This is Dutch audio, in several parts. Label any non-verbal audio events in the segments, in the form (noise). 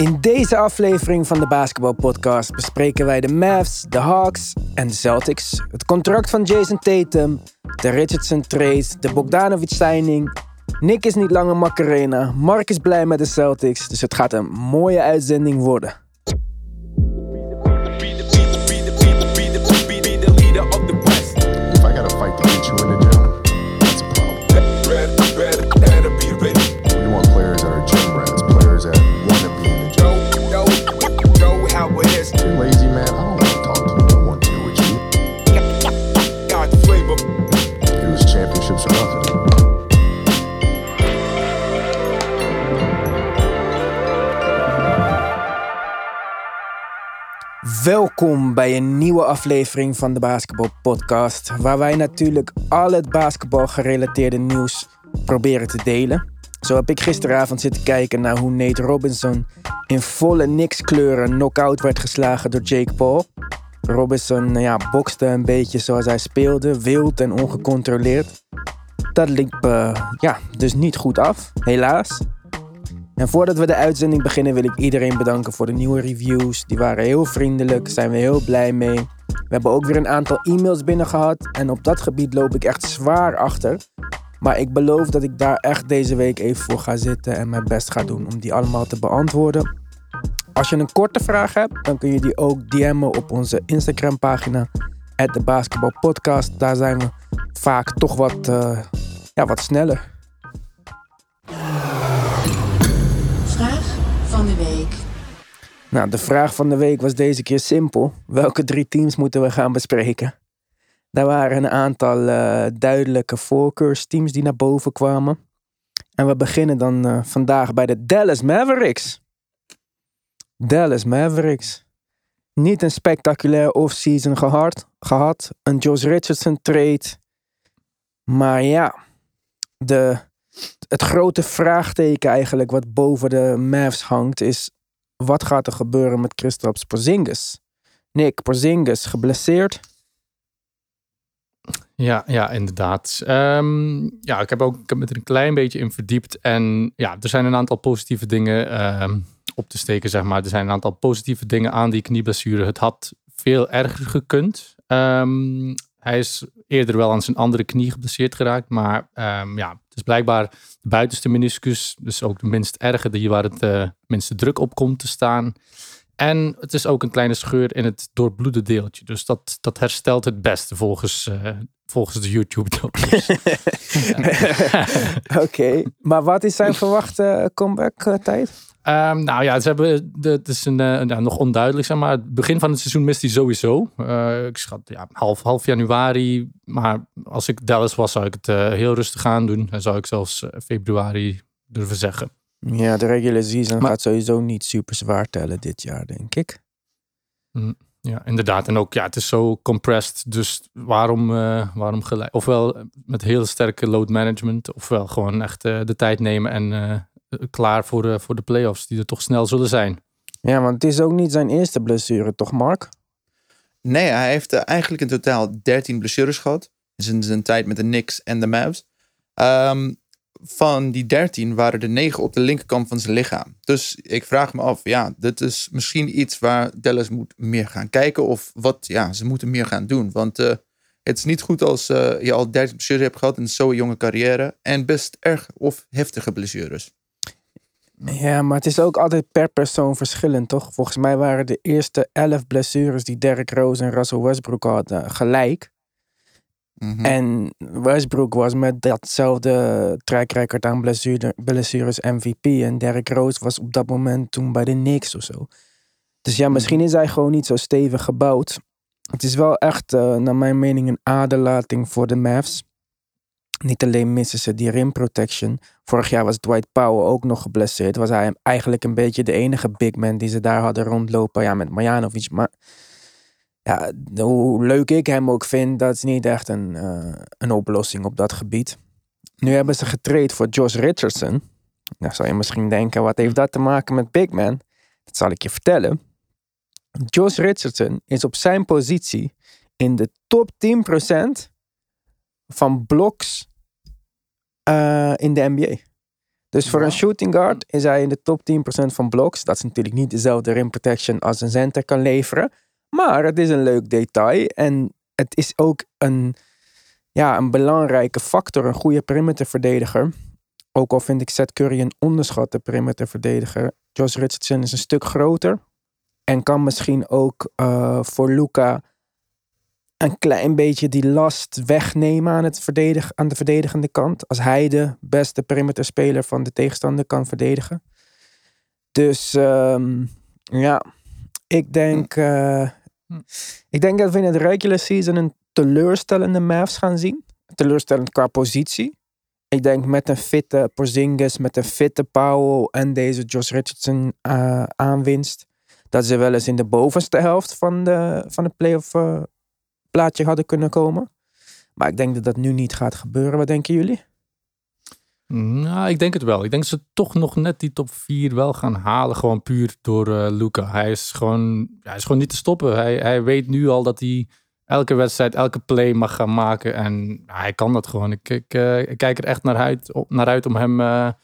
In deze aflevering van de Basketbalpodcast bespreken wij de Mavs, de Hawks en de Celtics. Het contract van Jason Tatum, de Richardson trade, de Bogdanovic signing. Nick is niet langer Macarena, Mark is blij met de Celtics, dus het gaat een mooie uitzending worden. Welkom bij een nieuwe aflevering van de Basketball Podcast, waar wij natuurlijk al het basketbal gerelateerde nieuws proberen te delen. Zo heb ik gisteravond zitten kijken naar hoe Nate Robinson in volle niks-kleuren knock-out werd geslagen door Jake Paul. Robinson nou ja, bokste een beetje zoals hij speelde, wild en ongecontroleerd. Dat liep eh, ja, dus niet goed af, helaas. En voordat we de uitzending beginnen wil ik iedereen bedanken voor de nieuwe reviews. Die waren heel vriendelijk, zijn we heel blij mee. We hebben ook weer een aantal e-mails binnen gehad en op dat gebied loop ik echt zwaar achter. Maar ik beloof dat ik daar echt deze week even voor ga zitten en mijn best ga doen om die allemaal te beantwoorden. Als je een korte vraag hebt, dan kun je die ook DM'en op onze Instagram pagina, de basketbalpodcast. Daar zijn we vaak toch wat, eh, ja, wat sneller. Nou, de vraag van de week was deze keer simpel. Welke drie teams moeten we gaan bespreken? Daar waren een aantal eh, duidelijke voorkeursteams die naar boven kwamen. En we beginnen dan eh, vandaag bij de Dallas Mavericks. Dallas Mavericks. Niet een spectaculair offseason gehad, gehad. Een Josh Richardson trade. Maar ja, de, het grote vraagteken eigenlijk wat boven de Mavs hangt is... Wat gaat er gebeuren met Kristaps Porzingis? Nick, Porzingis geblesseerd. Ja, ja, inderdaad. Ehm, ja, ik heb ook ik er een klein beetje in verdiept. En ja, er zijn een aantal positieve dingen ehm, op te steken, zeg maar. Er zijn een aantal positieve dingen aan die knieblessure. Het had veel erger gekund. Ehm, hij is eerder wel aan zijn andere knie geblesseerd geraakt. Maar ehm, ja, het is blijkbaar de buitenste meniscus. Dus ook de minst erge, die waar het uh, minste druk op komt te staan. En het is ook een kleine scheur in het doorbloede deeltje. Dus dat, dat herstelt het beste volgens, uh, volgens de YouTube-dokters. (laughs) Oké, maar wat is zijn verwachte comeback-tijd? Um, nou ja, ze hebben, het is een, uh, nou, nog onduidelijk, zeg maar. Het begin van het seizoen mist hij sowieso. Uh, ik schat ja, half, half januari. Maar als ik Dallas was, zou ik het uh, heel rustig aan doen. En zou ik zelfs februari durven zeggen. Ja, de regular season maar, gaat sowieso niet super zwaar tellen dit jaar, denk ik. Mm, ja, inderdaad. En ook, ja, het is zo compressed. Dus waarom, waarom gelijk? Ofwel met heel sterke load management. Ofwel gewoon echt de tijd nemen en klaar voor de, voor de playoffs, die er toch snel zullen zijn. Ja, want het is ook niet zijn eerste blessure, toch, Mark? Nee, hij heeft uh, eigenlijk in totaal 13 blessures gehad. In zijn tijd met de Knicks en de Mavs. Um, van die 13 waren er 9 op de linkerkant van zijn lichaam. Dus ik vraag me af, ja, dit is misschien iets waar Dallas moet meer gaan kijken. Of wat, ja, ze moeten meer gaan doen. Want uh, het is niet goed als uh, je al 13 blessures hebt gehad in zo'n jonge carrière. En best erg of heftige blessures. Ja, maar het is ook altijd per persoon verschillend, toch? Volgens mij waren de eerste elf blessures die Derrick Rose en Russell Westbrook hadden gelijk. Mm -hmm. En Westbrook was met datzelfde track aan blessure, blessures MVP. En Derrick Rose was op dat moment toen bij de Knicks of zo. Dus ja, misschien is hij gewoon niet zo stevig gebouwd. Het is wel echt, uh, naar mijn mening, een aderlating voor de Mavs. Niet alleen missen ze die rim protection. Vorig jaar was Dwight Powell ook nog geblesseerd. Was hij eigenlijk een beetje de enige big man die ze daar hadden rondlopen. Ja, met Marjanovic. Maar ja, hoe leuk ik hem ook vind, dat is niet echt een, uh, een oplossing op dat gebied. Nu hebben ze getraind voor Josh Richardson. Nou zou je misschien denken, wat heeft dat te maken met big man? Dat zal ik je vertellen. Josh Richardson is op zijn positie in de top 10% van bloks uh, in de NBA. Dus voor een shooting guard is hij in de top 10% van blocks. Dat is natuurlijk niet dezelfde rim protection als een center kan leveren. Maar het is een leuk detail. En het is ook een, ja, een belangrijke factor. Een goede perimeterverdediger. Ook al vind ik Seth Curry een onderschatte perimeterverdediger. Josh Richardson is een stuk groter. En kan misschien ook uh, voor Luca een klein beetje die last wegnemen aan, het verdedig, aan de verdedigende kant. Als hij de beste perimeterspeler van de tegenstander kan verdedigen. Dus um, ja, ik denk, uh, ik denk dat we in het regular season een teleurstellende Mavs gaan zien. Teleurstellend qua positie. Ik denk met een fitte Porzingis, met een fitte Powell en deze Josh Richardson uh, aanwinst. Dat ze wel eens in de bovenste helft van de, van de playoff uh, plaatje hadden kunnen komen. Maar ik denk dat dat nu niet gaat gebeuren. Wat denken jullie? Nou, ik denk het wel. Ik denk dat ze toch nog net die top 4 wel gaan halen. Gewoon puur door uh, Luca. Hij is gewoon, hij is gewoon niet te stoppen. Hij, hij weet nu al dat hij elke wedstrijd, elke play mag gaan maken. En hij kan dat gewoon. Ik, ik, ik, kijk er echt naar uit, naar uit om hem een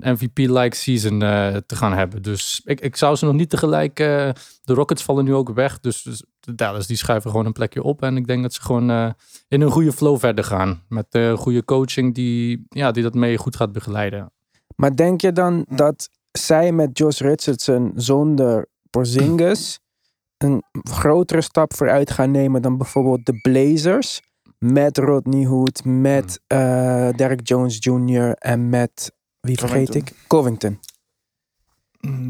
MVP-like season uh, te gaan hebben. Dus ik, ik zou ze nog niet tegelijk. de Rockets vallen nu ook weg. Dus, dus de Dallas die schuiven gewoon een plekje op. En ik denk dat ze gewoon in een goede flow verder gaan. Met een goede coaching die, ja, die dat mee goed gaat begeleiden. Maar denk je dan dat zij met Josh Richardson zonder Porzingis een grotere stap vooruit gaan nemen dan bijvoorbeeld de Blazers. Met Rodney Hood, met uh, Derek Jones Jr. en met, wie vergeet Covington. ik? Covington.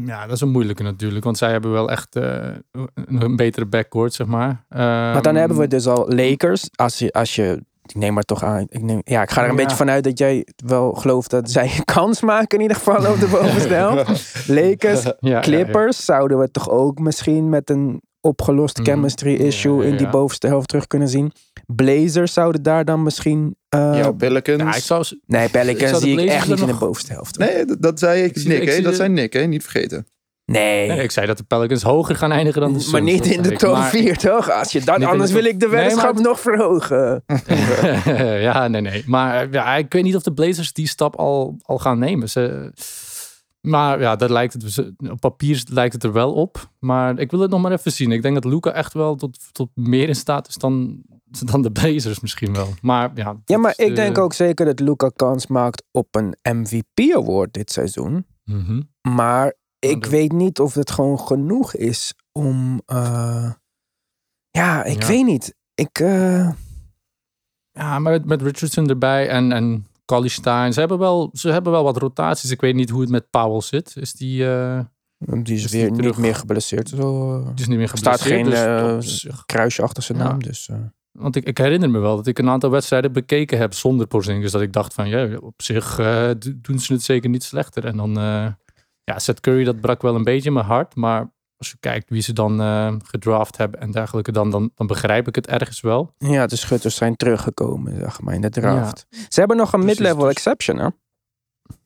Ja, dat is een moeilijke natuurlijk. Want zij hebben wel echt uh, een betere backcourt, zeg maar. Um, maar dan hebben we dus al Lakers. Als je, als je ik neem maar toch aan. Ik, neem, ja, ik ga er een Ja. beetje vanuit dat jij wel gelooft dat zij een (laughs) kans maken in ieder geval op de bovenste helft. (laughs) Lakers, ja, ja, Clippers zouden we toch ook misschien met een opgelost Mhm. chemistry issue Ja, ja, in die bovenste helft terug kunnen zien. Blazers zouden daar dan misschien... eh, ja, Pelicans. Ik zou nee, Pelicans zie ik echt niet in de bovenste helft. hoor. Nee, dat, dat zei ik, Ik zie- Nick. ik Dat de- zei Nick, hè? niet vergeten. Nee. Nee, ik zei dat de Pelicans hoger gaan eindigen dan de Suns. maar niet in de top Maar- 4, toch? Als je de anders top- wil ik de Nee, weddenschap maar- nog verhogen. (laughs) ja, nee, nee. Maar ja, ik weet niet of de Blazers die stap al, al gaan nemen. Ze, maar ja, dat lijkt het, ze- op papier lijkt het er wel op. Maar ik wil het nog maar even zien. Ik denk dat Luca echt wel tot, tot meer in staat is dan, (laughs) dan de Blazers misschien wel. Maar ja, Ja, maar is, ik denk eh, ook zeker dat Luca kans maakt op een MVP-award dit seizoen. mhm. Maar ik weet niet of het gewoon genoeg is om. eh, ja, ik Ja. weet niet. Ik. eh, Ja, maar met, met Richardson erbij en, en Stein. Ze hebben, wel, ze hebben wel wat rotaties. Ik weet niet hoe het met Powell zit. Is die, eh, die is Is weer die niet meer geblesseerd. Zo, die is niet meer Er staat geblesseerd. geen, dus eh, kruisje achter zijn Ja. naam. Dus, eh. Want ik, ik herinner me wel dat ik een aantal wedstrijden bekeken heb zonder Porzingis. Dat ik dacht van, ja, op zich do- doen ze het zeker niet slechter. En dan, ja, Seth Curry, dat brak wel een beetje mijn hart. Maar als je kijkt wie ze dan eh, gedraft hebben en dergelijke, dan, dan, dan begrijp ik het ergens wel. ja, de schutters zijn teruggekomen, zeg maar, in de draft. Ze hebben nog een mid-level dus- exception, hè?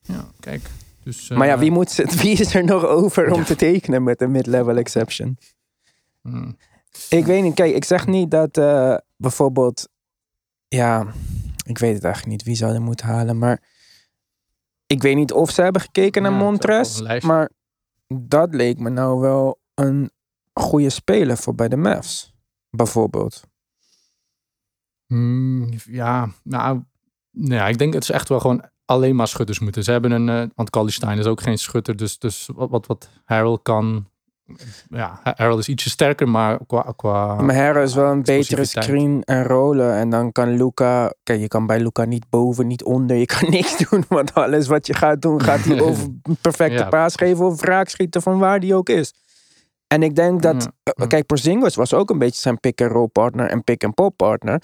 Ja, kijk. Dus, maar ja, eh, wie, moet, ze- (laughs) wie is er nog over om te tekenen met een mid-level exception? hmm. Ik weet niet. Kijk, ik zeg niet dat eh, bijvoorbeeld... Ja, ik weet het eigenlijk niet wie zouden moeten halen. Maar ik weet niet of ze hebben gekeken naar Ja, Montres. Maar dat leek me nou wel een goede speler voor bij de Mavs. Bijvoorbeeld. Hmm, ja, nou, nou ja, ik denk dat ze echt wel gewoon alleen maar schutters moeten. Ze hebben een, eh, want Stein is ook geen schutter, dus, dus wat, wat, wat Harold kan, ja, Harold is ietsje sterker, maar qua, qua maar Harris is wel een betere screen en rollen. En dan kan Luca... Kijk, je kan bij Luca niet boven, niet onder. Je kan (laughs) niks doen. Want alles wat je gaat doen, gaat hij (laughs) over een perfecte Ja, paas geven of wraak schieten van waar die ook is. En ik denk dat... Ja, eh, ja. Kijk, Porzingis was ook een beetje zijn pick-and-roll partner en pick-and-pop partner.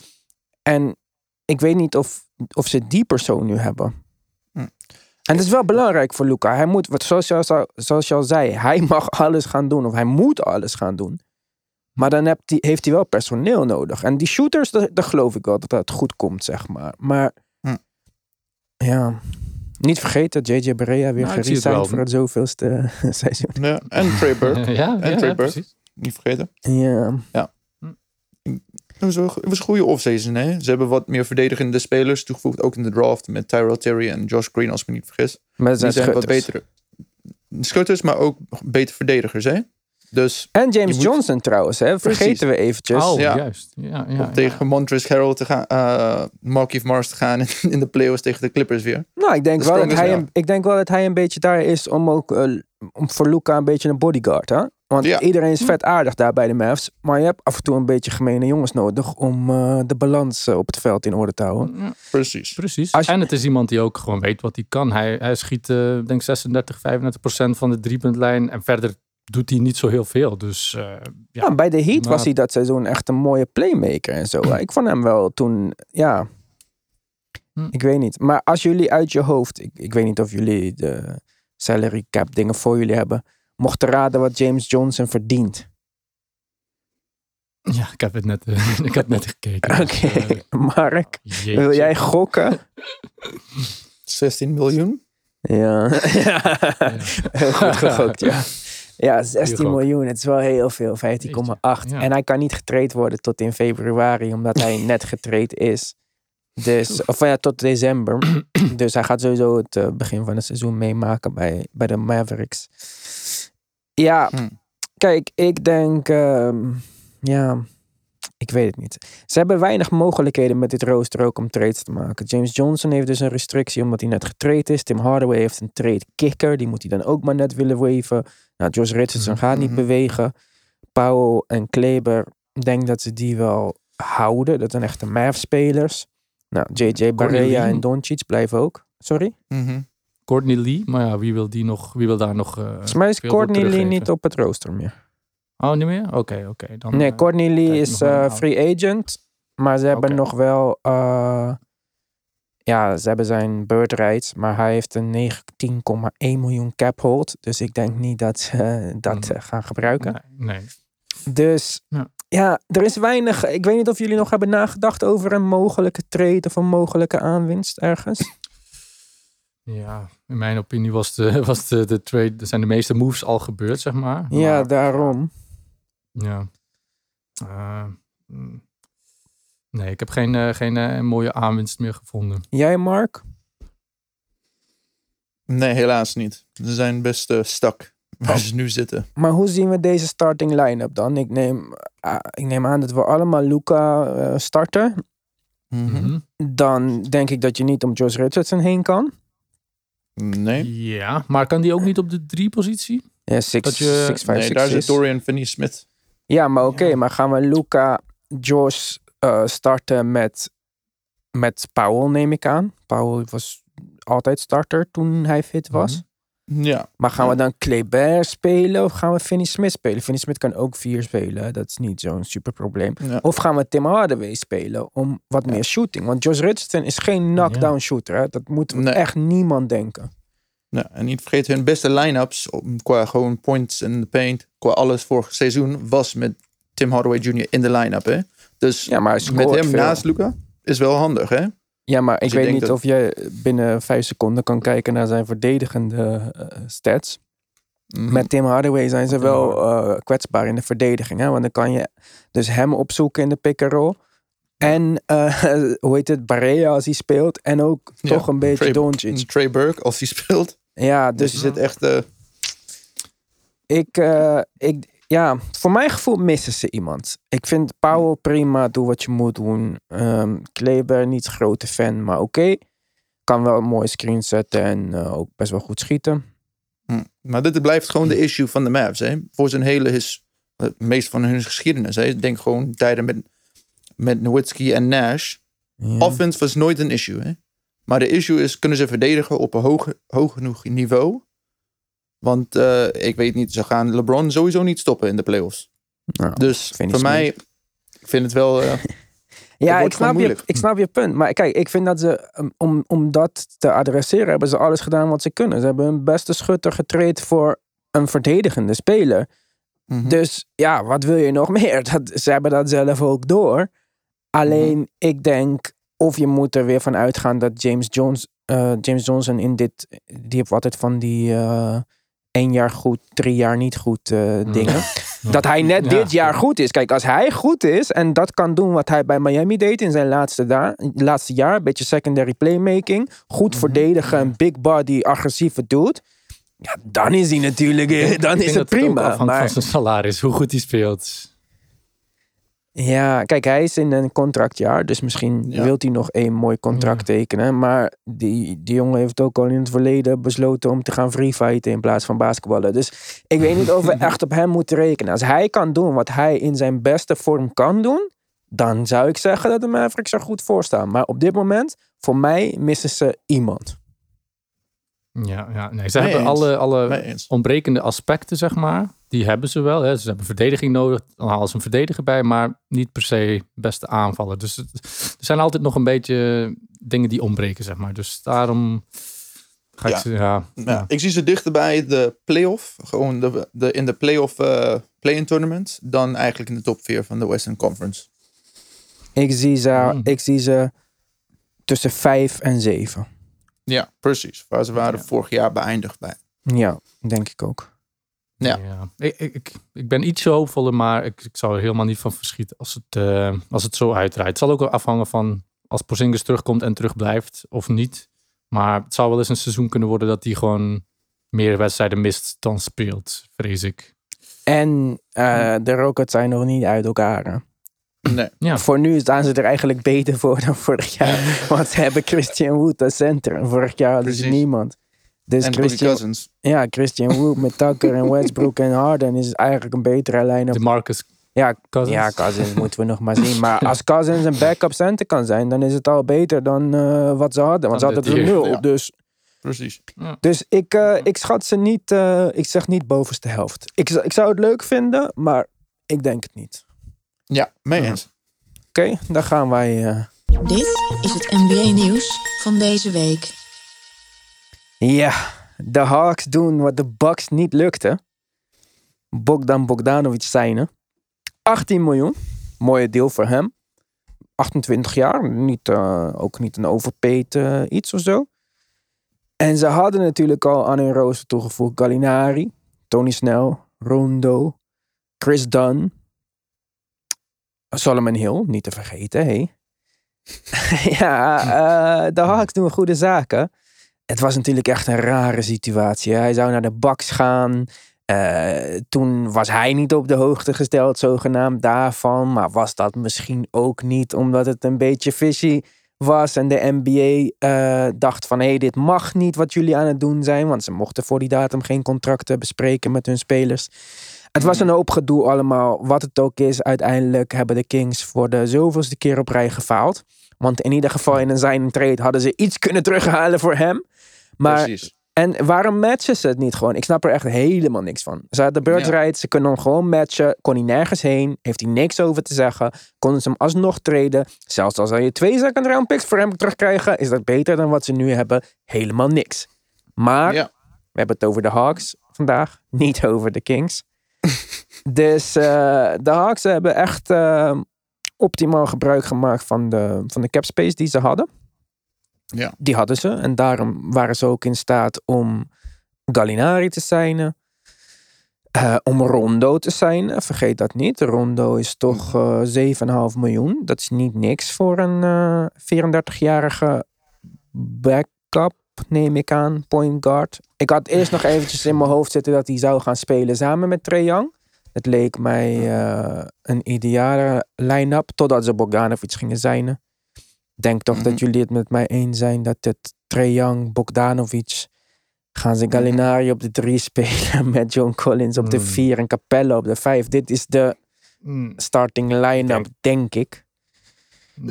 En ik weet niet of, of ze die persoon nu hebben. Hm. En dat is wel belangrijk voor Luca. Hij moet, wat, zoals, je al, zoals je al zei, hij (laughs) mag alles gaan doen. Of hij moet alles gaan doen. Maar dan hebt hij, heeft hij wel personeel nodig. En die shooters, daar, geloof ik wel dat dat goed komt, zeg maar. Maar ja, niet vergeten, JJ Barea weer Nou, geresigned voor het zoveelste (laughs) seizoen. Ja, en Trey Burke. ja, En ja, ja. Niet vergeten. Ja. Het was, een, het was een goede offseason. Hè? Ze hebben wat meer verdedigende spelers toegevoegd. Ook in de draft met Tyrell Terry en Josh Green, als ik me niet vergis. Maar Die zijn wat betere schutters, maar ook beter verdedigers. Hè? Dus En James moet- Johnson trouwens, hè? vergeten Precies. we eventjes. oh, ja. juist. Ja, ja, om ja. tegen Montrezl Harrell te gaan, eh Markieff Mars te gaan (laughs) in de playoffs tegen de Clippers weer. Nou, ik denk, De wel dat hij een, ik denk wel dat hij een beetje daar is om ook eh, om voor Luca een beetje een bodyguard. Hè? Want Ja. iedereen is vet aardig daar bij de Mavs. Maar je hebt af en toe een beetje gemene jongens nodig om eh, de balans eh, op het veld in orde te houden. Ja, Precies. precies. Als je- En het is iemand die ook gewoon weet wat hij kan. Hij, hij schiet, ik denk 36, 35 procent van de driepuntlijn. En verder doet hij niet zo heel veel. Dus eh, ja. Ja, bij de Heat was hij dat seizoen echt een mooie playmaker en zo. Ik vond hem wel toen, ja, Hm. ik weet niet. Maar als jullie uit je hoofd, ik, ik weet niet of jullie de salary cap dingen voor jullie hebben, mochten raden wat James Johnson verdient. ja, ik heb het net, eh, (laughs) ik heb net gekeken. Oké, Dus, eh, (laughs) Mark, jeetje. wil jij gokken? 16 miljoen. (laughs) Ja, heel goed gegokt, ja. Ja, 16 gok. miljoen, het is wel heel veel, 15,8. Ja. En hij kan niet getraind worden tot in februari, omdat hij net getraind is. Dus, of ja, tot december. (clears throat) dus hij gaat sowieso het eh, begin van het seizoen meemaken bij, bij de Mavericks. Ja, Hm. kijk, ik denk, ehm, ja, ik weet het niet. Ze hebben weinig mogelijkheden met dit rooster ook om trades te maken. James Johnson heeft dus een restrictie omdat hij net getraind is. Tim Hardaway heeft een trade kicker, die moet hij dan ook maar net willen waven. Nou, Josh Richardson Mhm, gaat niet mhm. bewegen. Powell en Kleber, denk dat ze die wel houden. Dat zijn echte Mavs-spelers. Nou, JJ Barea Lee. en Doncic blijven ook. Sorry? Mhm. Courtney Lee, maar ja, wie wil, die nog, wie wil daar nog... eh, Volgens mij is Courtney Lee niet op het rooster meer. Oh, niet meer? Oké, oké. Nee, eh, Courtney Lee is eh, free agent. Maar ze hebben nog wel... eh, ja, ze hebben zijn bird rights. Maar hij heeft een 19,1 miljoen cap hold. Dus ik denk niet dat ze dat eh, gaan gebruiken. Nee, nee. Dus Ja. ja. er is weinig... Ik weet niet of jullie nog hebben nagedacht over een mogelijke trade... of een mogelijke aanwinst ergens. Ja, in mijn opinie was de, (laughs) was de, de trade, er zijn de meeste moves al gebeurd, zeg maar. ja, Maar, daarom. Ja. Eh, mm. nee, ik heb geen, eh, geen eh, mooie aanwinst meer gevonden. Jij, Mark? Nee, helaas niet. Ze zijn best stak waar Oh. ze nu zitten. Maar hoe zien we deze starting line-up dan? Ik neem, ah, ik neem aan dat we allemaal Luca eh, starten. Mhm. Mhm. Dan denk ik dat je niet om Josh Richardson heen kan. Nee. Ja, maar kan die ook niet op de drie positie? Ja, 6, Dat je- 6, 5, nee, 6, daar zit Dorian Finney-Smith. Ja, maar oké, Ja. maar gaan we Luca, Josh eh, starten met, met Powell, neem ik aan. Powell was altijd starter toen hij fit was. Mhm. Ja. Maar gaan we dan Kleber spelen of gaan we Finney Smith spelen? Finney Smith kan ook vier spelen, dat is niet zo'n super probleem. ja. Of gaan we Tim Hardaway spelen om wat meer shooting? Want Josh Richardson is geen knockdown shooter. Hè? Dat moet Nee. echt niemand denken. Ja, en niet vergeten, hun beste line-ups om- qua gewoon points in the paint, qua alles vorig seizoen, was met Tim Hardaway Jr. in de line-up. Hè? Dus Ja, maar met hem veel. naast Luca is wel handig. Hè? Ja, maar ik Dus ik weet niet dat- of je binnen vijf seconden kan kijken naar zijn verdedigende eh, stats. Mhm. Met Tim Hardaway zijn ze wel eh, kwetsbaar in de verdediging. Hè? Want dan kan je dus hem opzoeken in de pick-and-roll. En eh, (laughs) hoe heet het, Barea als hij speelt. En ook Ja, toch een beetje Doncic. Trey Burke, als hij speelt. Ja, Dus dus je zit echt... eh, ik, eh, ik, ja, voor mijn gevoel missen ze iemand. Ik vind Powell prima, doe wat je moet doen. Ehm Kleber, niet grote fan, maar oké. Kan wel een mooie screen zetten en eh, ook best wel goed schieten. hm. Maar dit blijft gewoon de issue van de Mavs. Hè? Voor zijn hele... His, het meest van hun geschiedenis. Hè? Ik denk gewoon tijden met, met Nowitzki en Nash. Ja. Offense was nooit een issue. Hè? Maar de issue is, kunnen ze verdedigen op een hoog, hoog genoeg niveau? Want eh, ik weet niet, ze gaan LeBron sowieso niet stoppen in de playoffs. Nou, Dus voor mij, ik vind het wel... eh, (laughs) Ja, ik snap, je, ik snap je punt. Maar kijk, ik vind dat ze, um, om, om dat te adresseren, hebben ze alles gedaan wat ze kunnen. Ze hebben hun beste schutter getraind voor een verdedigende speler. mhm. Dus ja, wat wil je nog (laughs) meer? Dat, ze hebben dat zelf ook door. Alleen, Mhm. ik denk, of je moet er weer van uitgaan dat James, Jones, eh, James Johnson in dit, die heeft altijd van die één jaar goed, drie jaar niet goed eh, Mm. dingen. (laughs) Dat hij net Ja. dit jaar goed is. Kijk, als hij goed is en dat kan doen wat hij bij Miami deed in zijn laatste, da- laatste jaar. Een beetje secondary playmaking. Goed Mhm. verdedigen, een big body, agressieve dude. Ja, dan is hij natuurlijk, (laughs) dan Ik is het prima. afhangt van zijn salaris, hoe goed hij speelt. Ja, kijk, hij is in een contractjaar. Dus misschien Ja. wil hij nog één mooi contract tekenen. Maar die, die jongen heeft ook al in het verleden besloten om te gaan free fighten in plaats van basketballen. Dus ik weet niet of we (laughs) echt op hem moeten rekenen. Als hij kan doen wat hij in zijn beste vorm kan doen, dan zou ik zeggen dat de Mavericks er goed voor staan. Maar op dit moment, voor mij, missen ze iemand. Ja, ja nee, ze hebben eens. alle, alle ontbrekende aspecten, zeg maar. Die hebben ze wel. Hè. Ze hebben verdediging nodig. Dan halen ze een verdediger bij, maar niet per se beste aanvallen. Dus het, er zijn altijd nog een beetje dingen die ontbreken, zeg maar. Dus daarom ga ik Ja. ze, ja, Ja, Ik zie ze dichter bij de playoff, gewoon de, de, in de playoff eh play-in tournament, dan eigenlijk in de top 4 van de Western Conference. Ik zie ze, Hmm. ik zie ze tussen vijf en zeven. Ja, precies. Waar ze waren Ja. vorig jaar beëindigd bij. Ja, denk ik ook. Ja. Ik, ik, ik, ik ben iets hoopvoller, maar ik, ik zou er helemaal niet van verschieten als het, eh, als het zo uitdraait. Het zal ook wel afhangen van als Porzingis terugkomt en terugblijft of niet. Maar het zou wel eens een seizoen kunnen worden dat hij gewoon meer wedstrijden mist dan speelt, vrees ik. En eh, de Rockets zijn nog niet uit elkaar. hè. Nee. Ja. Voor nu staan ze er eigenlijk beter voor dan vorig jaar. (laughs) Want ze hebben Christian Wood als center. En vorig jaar hadden ze niemand. Dus en Christian, Cousins. ja, Christian Wood met Tucker en Westbrook en Harden is eigenlijk een betere line-up. De Marcus Ja, Cousins. ja, Cousins moeten we nog maar zien. Maar als Cousins een backup center kan zijn, dan is het al beter dan eh, wat ze hadden. Want ze hadden er nul. ja. Dus, Precies. dus ik, eh, ik schat ze niet, eh, ik zeg niet bovenste helft. Ik, ik zou het leuk vinden, maar ik denk het niet. Ja, mee eens. Oké, dan gaan wij... eh, Dit is het NBA-nieuws van deze week. Ja, de Hawks doen wat de Bucks niet lukte. Bogdan Bogdanovic zijn 18 miljoen. Mooie deal voor hem. 28 jaar. Niet, eh, ook niet een overpaid eh, iets of zo. En ze hadden natuurlijk al aan hun rooster toegevoegd Gallinari, Tony Snell, Rondo, Chris Dunn, Solomon Hill, niet te vergeten, hé. (laughs) ja, eh, de Hawks doen goede zaken. Het was natuurlijk echt een rare situatie. Hij zou naar de Bucks gaan. Eh, toen was hij niet op de hoogte gesteld, zogenaamd daarvan. Maar was dat misschien ook niet omdat het een beetje fishy was. En de NBA eh, dacht van, hé, hey, dit mag niet wat jullie aan het doen zijn. Want ze mochten voor die datum geen contracten bespreken met hun spelers. Het was een hoop gedoe allemaal. Wat het ook is, uiteindelijk hebben de Kings voor de zoveelste keer op rij gefaald. Want in ieder geval in een zijn trade hadden ze iets kunnen terughalen voor hem. Maar Precies. en waarom matchen ze het niet gewoon? Ik snap er echt helemaal niks van. Ze hadden de birds Ja. ze kunnen hem gewoon matchen. Kon hij nergens heen, heeft hij niks over te zeggen. Konden ze hem alsnog treden. Zelfs als je twee second round picks voor hem terugkrijgen, is dat beter dan wat ze nu hebben. Helemaal niks. Maar Ja. we hebben het over de Hawks vandaag, (laughs) niet over de Kings. (laughs) dus eh, de Hawks hebben echt eh, optimaal gebruik gemaakt van de, van de cap space die ze hadden. Ja. Die hadden ze. En daarom waren ze ook in staat om Gallinari te signen. Eh, om Rondo te signen. Vergeet dat niet. Rondo is toch eh 7,5 miljoen. Dat is niet niks voor een eh 34-jarige backup, neem ik aan. Point guard. Ik had eerst nog eventjes in mijn hoofd zitten dat hij zou gaan spelen samen met Trae Young. Het leek mij eh, een ideale line-up. Totdat ze Bogdanovic gingen signen. Ik denk toch Mhm. dat jullie het met mij eens zijn dat het Trae Young, Bogdanovic... Gaan ze Gallinari op de drie (laughs) spelen met John Collins op de Mm. vier en Capella op de vijf. Dit is de Mm, starting line-up, Denk- denk ik.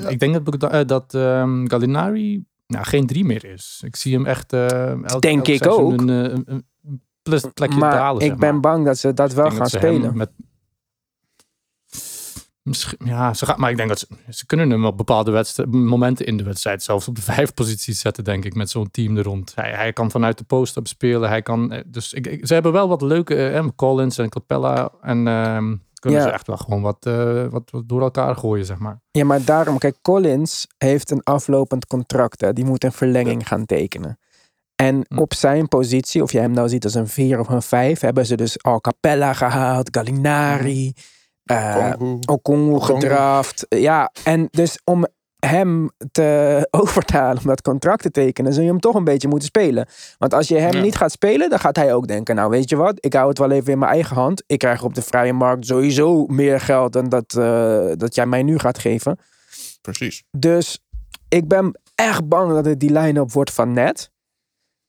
Ik denk dat, Bogda- eh, dat ehm, Gallinari nou, geen drie meer is. Ik zie hem echt eh elk, Denk elk ik ook. Een, eh, een, een plus plekje maar dalen. ik zeg ben maar. bang dat ze dat wel Ik denk gaan dat ze hem spelen. Met... Ja, ze gaan, maar ik denk dat ze, ze kunnen hem op bepaalde wedstrijd, momenten in de wedstrijd zelfs op de (laughs) vijf posities zetten, denk ik, met zo'n team er rond. Hij, hij kan vanuit de post-up spelen. Hij kan, eh, dus ik, ik- ze hebben wel wat leuke, eh, Collins en Capella en ehm, kunnen Ja. ze echt wel gewoon wat, eh, wat, wat door elkaar gooien, zeg maar. Ja, maar daarom, kijk, Collins heeft een aflopend contract. Hè. Die moet een verlenging gaan tekenen. En Hm. op zijn positie, of je hem nou ziet als een 4 of een 5, hebben ze dus al Capella gehaald, Gallinari, eh Okongu gedraft. Ja, en dus om hem te (laughs) overtalen om dat contract te tekenen, zul je hem toch een beetje moeten spelen. Want als je hem Ja. niet gaat spelen, dan gaat hij ook denken, nou weet je wat, ik hou het wel even in mijn eigen hand. Ik krijg op de vrije markt sowieso meer geld dan dat, eh, dat jij mij nu gaat geven. Precies. Dus ik ben echt bang dat het die line-up wordt van net.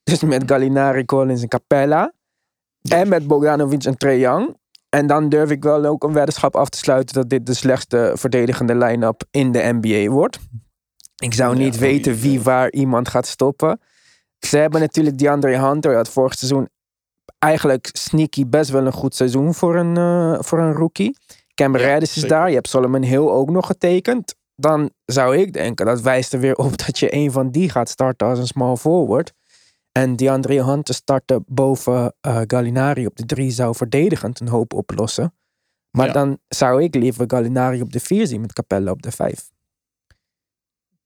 Dus met Gallinari, Collins en Capella. En met Bogdanovic en Trae Young. En dan durf ik wel ook een weddenschap af te sluiten dat dit de slechtste verdedigende line-up in de NBA wordt. Ik zou niet weten wie waar iemand gaat stoppen. Ze hebben natuurlijk DeAndre Hunter. Had vorig seizoen eigenlijk sneaky best wel een goed seizoen voor een, eh, voor een rookie. Cam Ja, Reddish is zeker. daar. Je hebt Solomon Hill ook nog getekend. Dan zou ik denken, dat wijst er weer op (laughs) dat je een van die gaat starten als een small forward. En DeAndre Hunter starten boven eh, Gallinari op de drie zou verdedigend een hoop oplossen. Maar Ja. dan zou ik liever Gallinari op de vier zien met Capella op de vijf.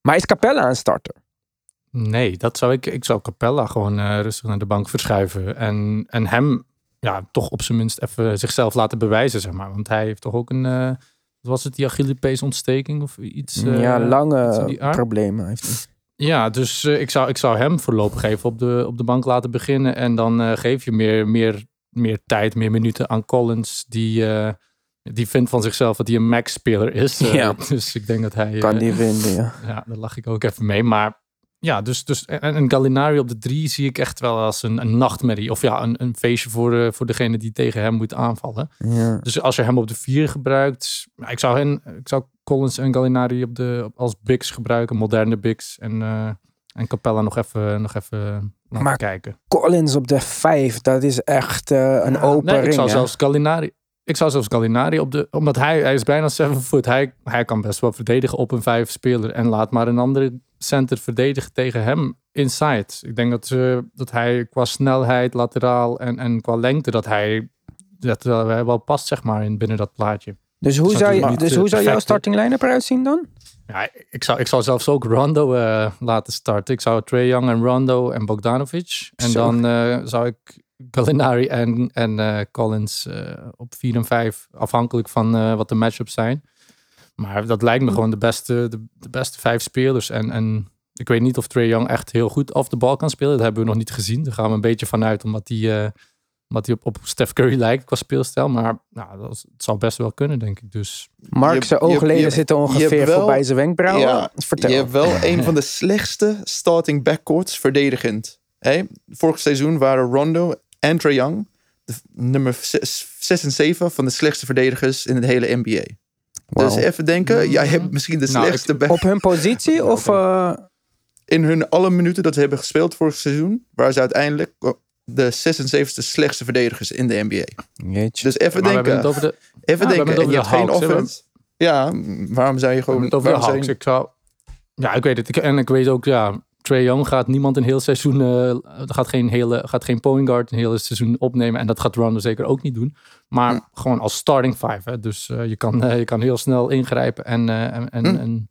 Maar is Capella een starter? Nee, dat zou ik. Ik zou Capella gewoon eh, rustig naar de bank verschuiven. En, en hem ja, toch op zijn minst even zichzelf laten bewijzen, zeg maar. Want hij heeft toch ook een. eh, wat was het, die Achillespees ontsteking of iets? ja, lange die problemen heeft hij. Ja, dus eh, ik, zou, ik zou hem voorlopig even op de, op de bank laten beginnen. En dan eh, geef je meer, meer, meer tijd, meer minuten aan Collins. Die, eh, die vindt van zichzelf dat hij een max-speler is. (laughs) Ja. Dus ik denk dat hij... Kan die vinden, ja. (laughs) ja, daar lach ik ook even mee. Maar ja, dus, dus en, en Gallinari op de drie zie ik echt wel als een, een nachtmerrie. Of ja, een, een feestje voor, de, voor degene die tegen hem moet aanvallen. ja. Dus als je hem op de vier gebruikt, ik zou, hen, ik zou Collins en Gallinari op de, als bigs gebruiken, moderne bigs. En, eh, en Capella nog even, nog even laten Maar kijken. Collins op de vijf, dat is echt eh, een open Nee, ik ring. zou hè? zelfs Gallinari. Ik zou zelfs Gallinari op de. Omdat hij, hij is bijna 7 foot. Hij, hij kan best wel verdedigen op een vijf speler. En laat maar een andere center verdedigen tegen hem inside. Ik denk dat, dat hij qua snelheid, lateraal en, en qua lengte. dat hij. dat wel, wel past, zeg maar, in, binnen dat plaatje. Dus hoe zou, je, dus niet, hoe eh, zou jouw starting line-up eruit zien dan? Ja, ik zou, ik zou zelfs ook Rondo eh, laten starten. Ik zou Trae Young en Rondo en Bogdanovic. En Zo. dan eh, zou ik Gallinari en, en eh, Collins eh, op 4 en 5. Afhankelijk van eh, wat de matchups zijn. Maar dat lijkt me gewoon de beste, de, de beste vijf spelers. En, en ik weet niet of Trae Young echt heel goed off de bal kan spelen. Dat hebben we nog niet gezien. Daar gaan we een beetje vanuit. Omdat hij, eh, omdat hij op, op Steph Curry lijkt qua speelstijl. Maar nou, dat is- het zou best wel kunnen, denk ik. Dus Mark, zijn oogleden je- zitten ongeveer wel- voorbij zijn wenkbrauwen. Ja, Vertel. Je hebt wel een van de slechtste starting backcourts verdedigend. Vorig seizoen waren Rondo en Trae Young de nummer 6 en 7 van de slechtste verdedigers in het hele NBA. Dus even denken, jij hebt misschien de Nou, slechtste back Op hun positie (laughs) of... eh, in hun alle minuten dat ze hebben gespeeld vorig seizoen, waren ze uiteindelijk de 76ste slechtste verdedigers in de NBA. Jeetje. Dus even maar we hebben denken, het over de, even we hebben denken. En je de hebt geen Hawks, offense. Ja, waarom zou je gewoon... over de Hawks. je- Ik zou... Ja, ik weet het. Ik, en ik weet ook, ja, Trae Young gaat niemand een heel seizoen... eh, gaat, geen hele, gaat geen point guard een hele seizoen opnemen. En dat gaat Rondo zeker ook niet doen. Maar Hm. gewoon als starting five. Hè. Dus eh, je, kan, eh, je kan heel snel ingrijpen en, eh, en, en, Hm. en,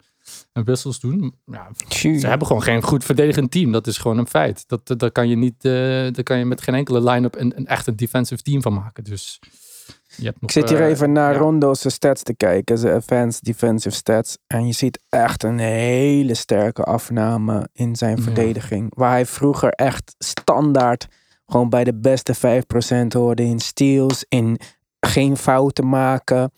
en wissels doen. Ja, ze hebben gewoon geen goed verdedigend team. Dat is gewoon een feit. Dat, dat, kan je niet... eh daar kan je met geen enkele line-up een, een echt een defensive team van maken. Dus... Je hebt nog, Ik zit hier eh, even naar ja. Rondo's stats te kijken. Zijn advanced defensive stats. En je ziet echt een hele sterke afname in zijn Ja. verdediging. Waar hij vroeger echt standaard gewoon bij de beste 5% hoorde in steals. In geen fouten maken.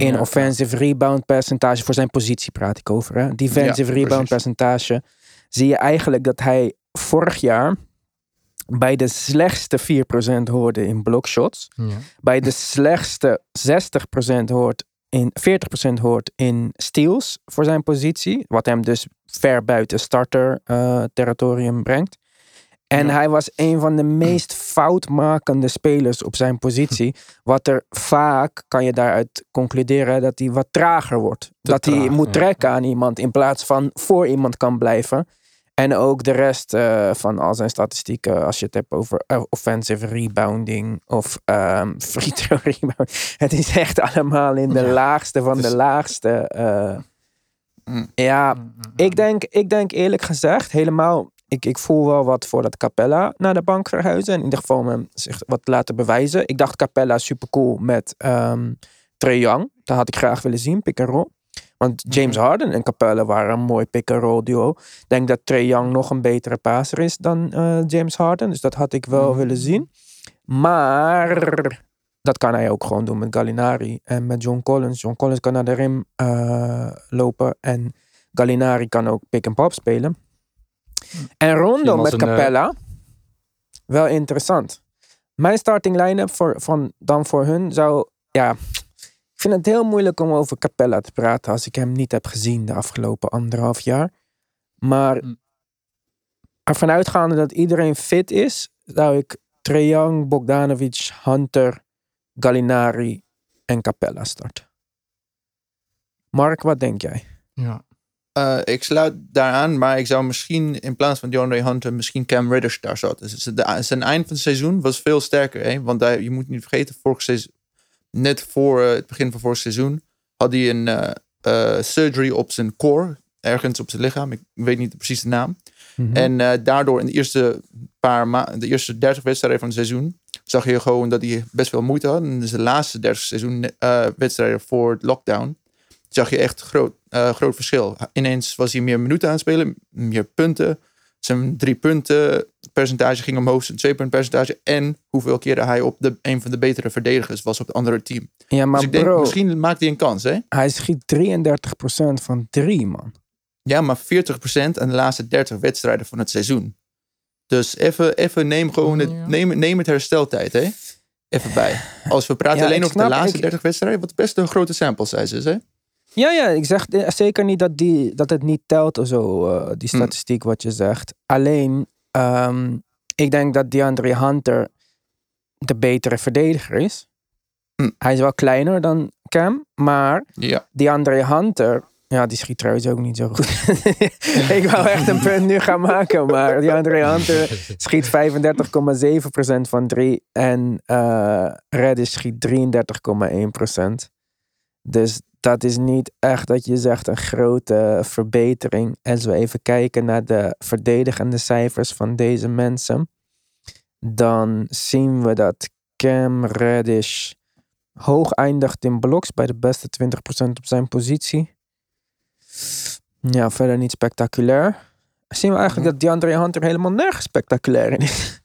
In Ja. offensive rebound percentage. Voor zijn positie praat ik over. Hè? Defensive Ja, rebound percentage. Zie je eigenlijk dat hij vorig jaar bij de slechtste 4% hoorde in blockshots Ja. bij de slechtste 60% hoort in 40% hoort in steals voor zijn positie, wat hem dus ver buiten starter eh, territorium brengt. En Ja. hij was een van de meest foutmakende spelers op zijn positie. (laughs) Wat er vaak, kan je daaruit concluderen, dat hij wat trager wordt. dat hij moet ja. trekken aan iemand in plaats van voor iemand kan blijven. En ook de rest eh, van al zijn statistieken, als je het hebt over eh, offensive rebounding of ehm (laughs) free throw rebound. Het is echt allemaal in de Ja, laagste van de laagste. eh. Mm. Ja, ik denk, ik denk eerlijk gezegd, helemaal ik, ik voel wel wat voor dat Capella naar de bank verhuizen. En in ieder geval hem zich wat laten bewijzen. Ik dacht Capella super cool met um, Trae Young. Dat had ik graag willen zien, pick and roll. Want James Harden en Capella waren een mooi pick-and-roll duo. Ik denk dat Trae Young nog een betere passer is dan uh, James Harden. Dus dat had ik wel willen zien. Maar dat kan hij ook gewoon doen met Gallinari en met John Collins. John Collins kan naar de rim uh, lopen en Gallinari kan ook pick-and-pop spelen. En Rondo met Capella, uh... wel interessant. Mijn starting line-up voor, van, dan voor hun zou, ja, ik vind het heel moeilijk om over Capella te praten als ik hem niet heb gezien de afgelopen anderhalf jaar. Maar hm. ervan uitgaande dat iedereen fit is, zou ik Trae Bogdanovic, Hunter, Gallinari en Capella starten. Mark, wat denk jij? Ja. Uh, ik sluit daaraan, maar ik zou misschien in plaats van DeAndre Hunter misschien Cam Reddish daar zetten. Dus zijn eind van het seizoen was veel sterker. Hè? Want hij, je moet niet vergeten, vorig seizoen, net voor uh, het begin van vorig seizoen had hij een uh, surgery op zijn core, ergens op zijn lichaam. Ik weet niet precies de naam. Mm -hmm. En daardoor in de eerste paar de eerste 30 wedstrijden van het seizoen, zag je gewoon dat hij best wel moeite had. En dus de laatste 30 seizoen wedstrijden voor het lockdown zag je echt groot, uh, groot verschil. Ineens was hij meer minuten aan het spelen, meer punten. Zijn drie punten percentage ging omhoog, zijn twee punt percentage. En hoeveel keren hij op de, een van de betere verdedigers was op het andere team. Ja, maar dus ik denk, misschien maakt hij een kans, hè? Hij schiet 33% van drie, man. Ja, maar 40% aan de laatste 30 wedstrijden van het seizoen. Dus even, even neem gewoon het, neem, neem het hersteltijd, hè? Even bij. Als we praten alleen over de laatste ik, 30 wedstrijden, wat best een grote sample size is, hè? Ja, ja, ik zeg zeker niet dat, die, dat het niet telt of zo, uh, die hm. statistiek wat je zegt. Alleen, um, ik denk dat DeAndre Hunter de betere verdediger is. Hm. Hij is wel kleiner dan Cam, maar ja. DeAndre Hunter, ja, die schiet trouwens ook niet zo goed. (laughs) ik wou echt een punt nu gaan maken, maar DeAndre Hunter schiet 35,7% van 3 en uh, Reddish schiet 33,1%. Dus dat is niet echt dat je zegt een grote verbetering. Als we even kijken naar de verdedigende cijfers van deze mensen, dan zien we dat Cam Reddish hoog eindigt in bloks bij de beste 20% op zijn positie. Ja, verder niet spectaculair. Zien we eigenlijk mhm. dat DeAndre Hunter helemaal nergens spectaculair in is.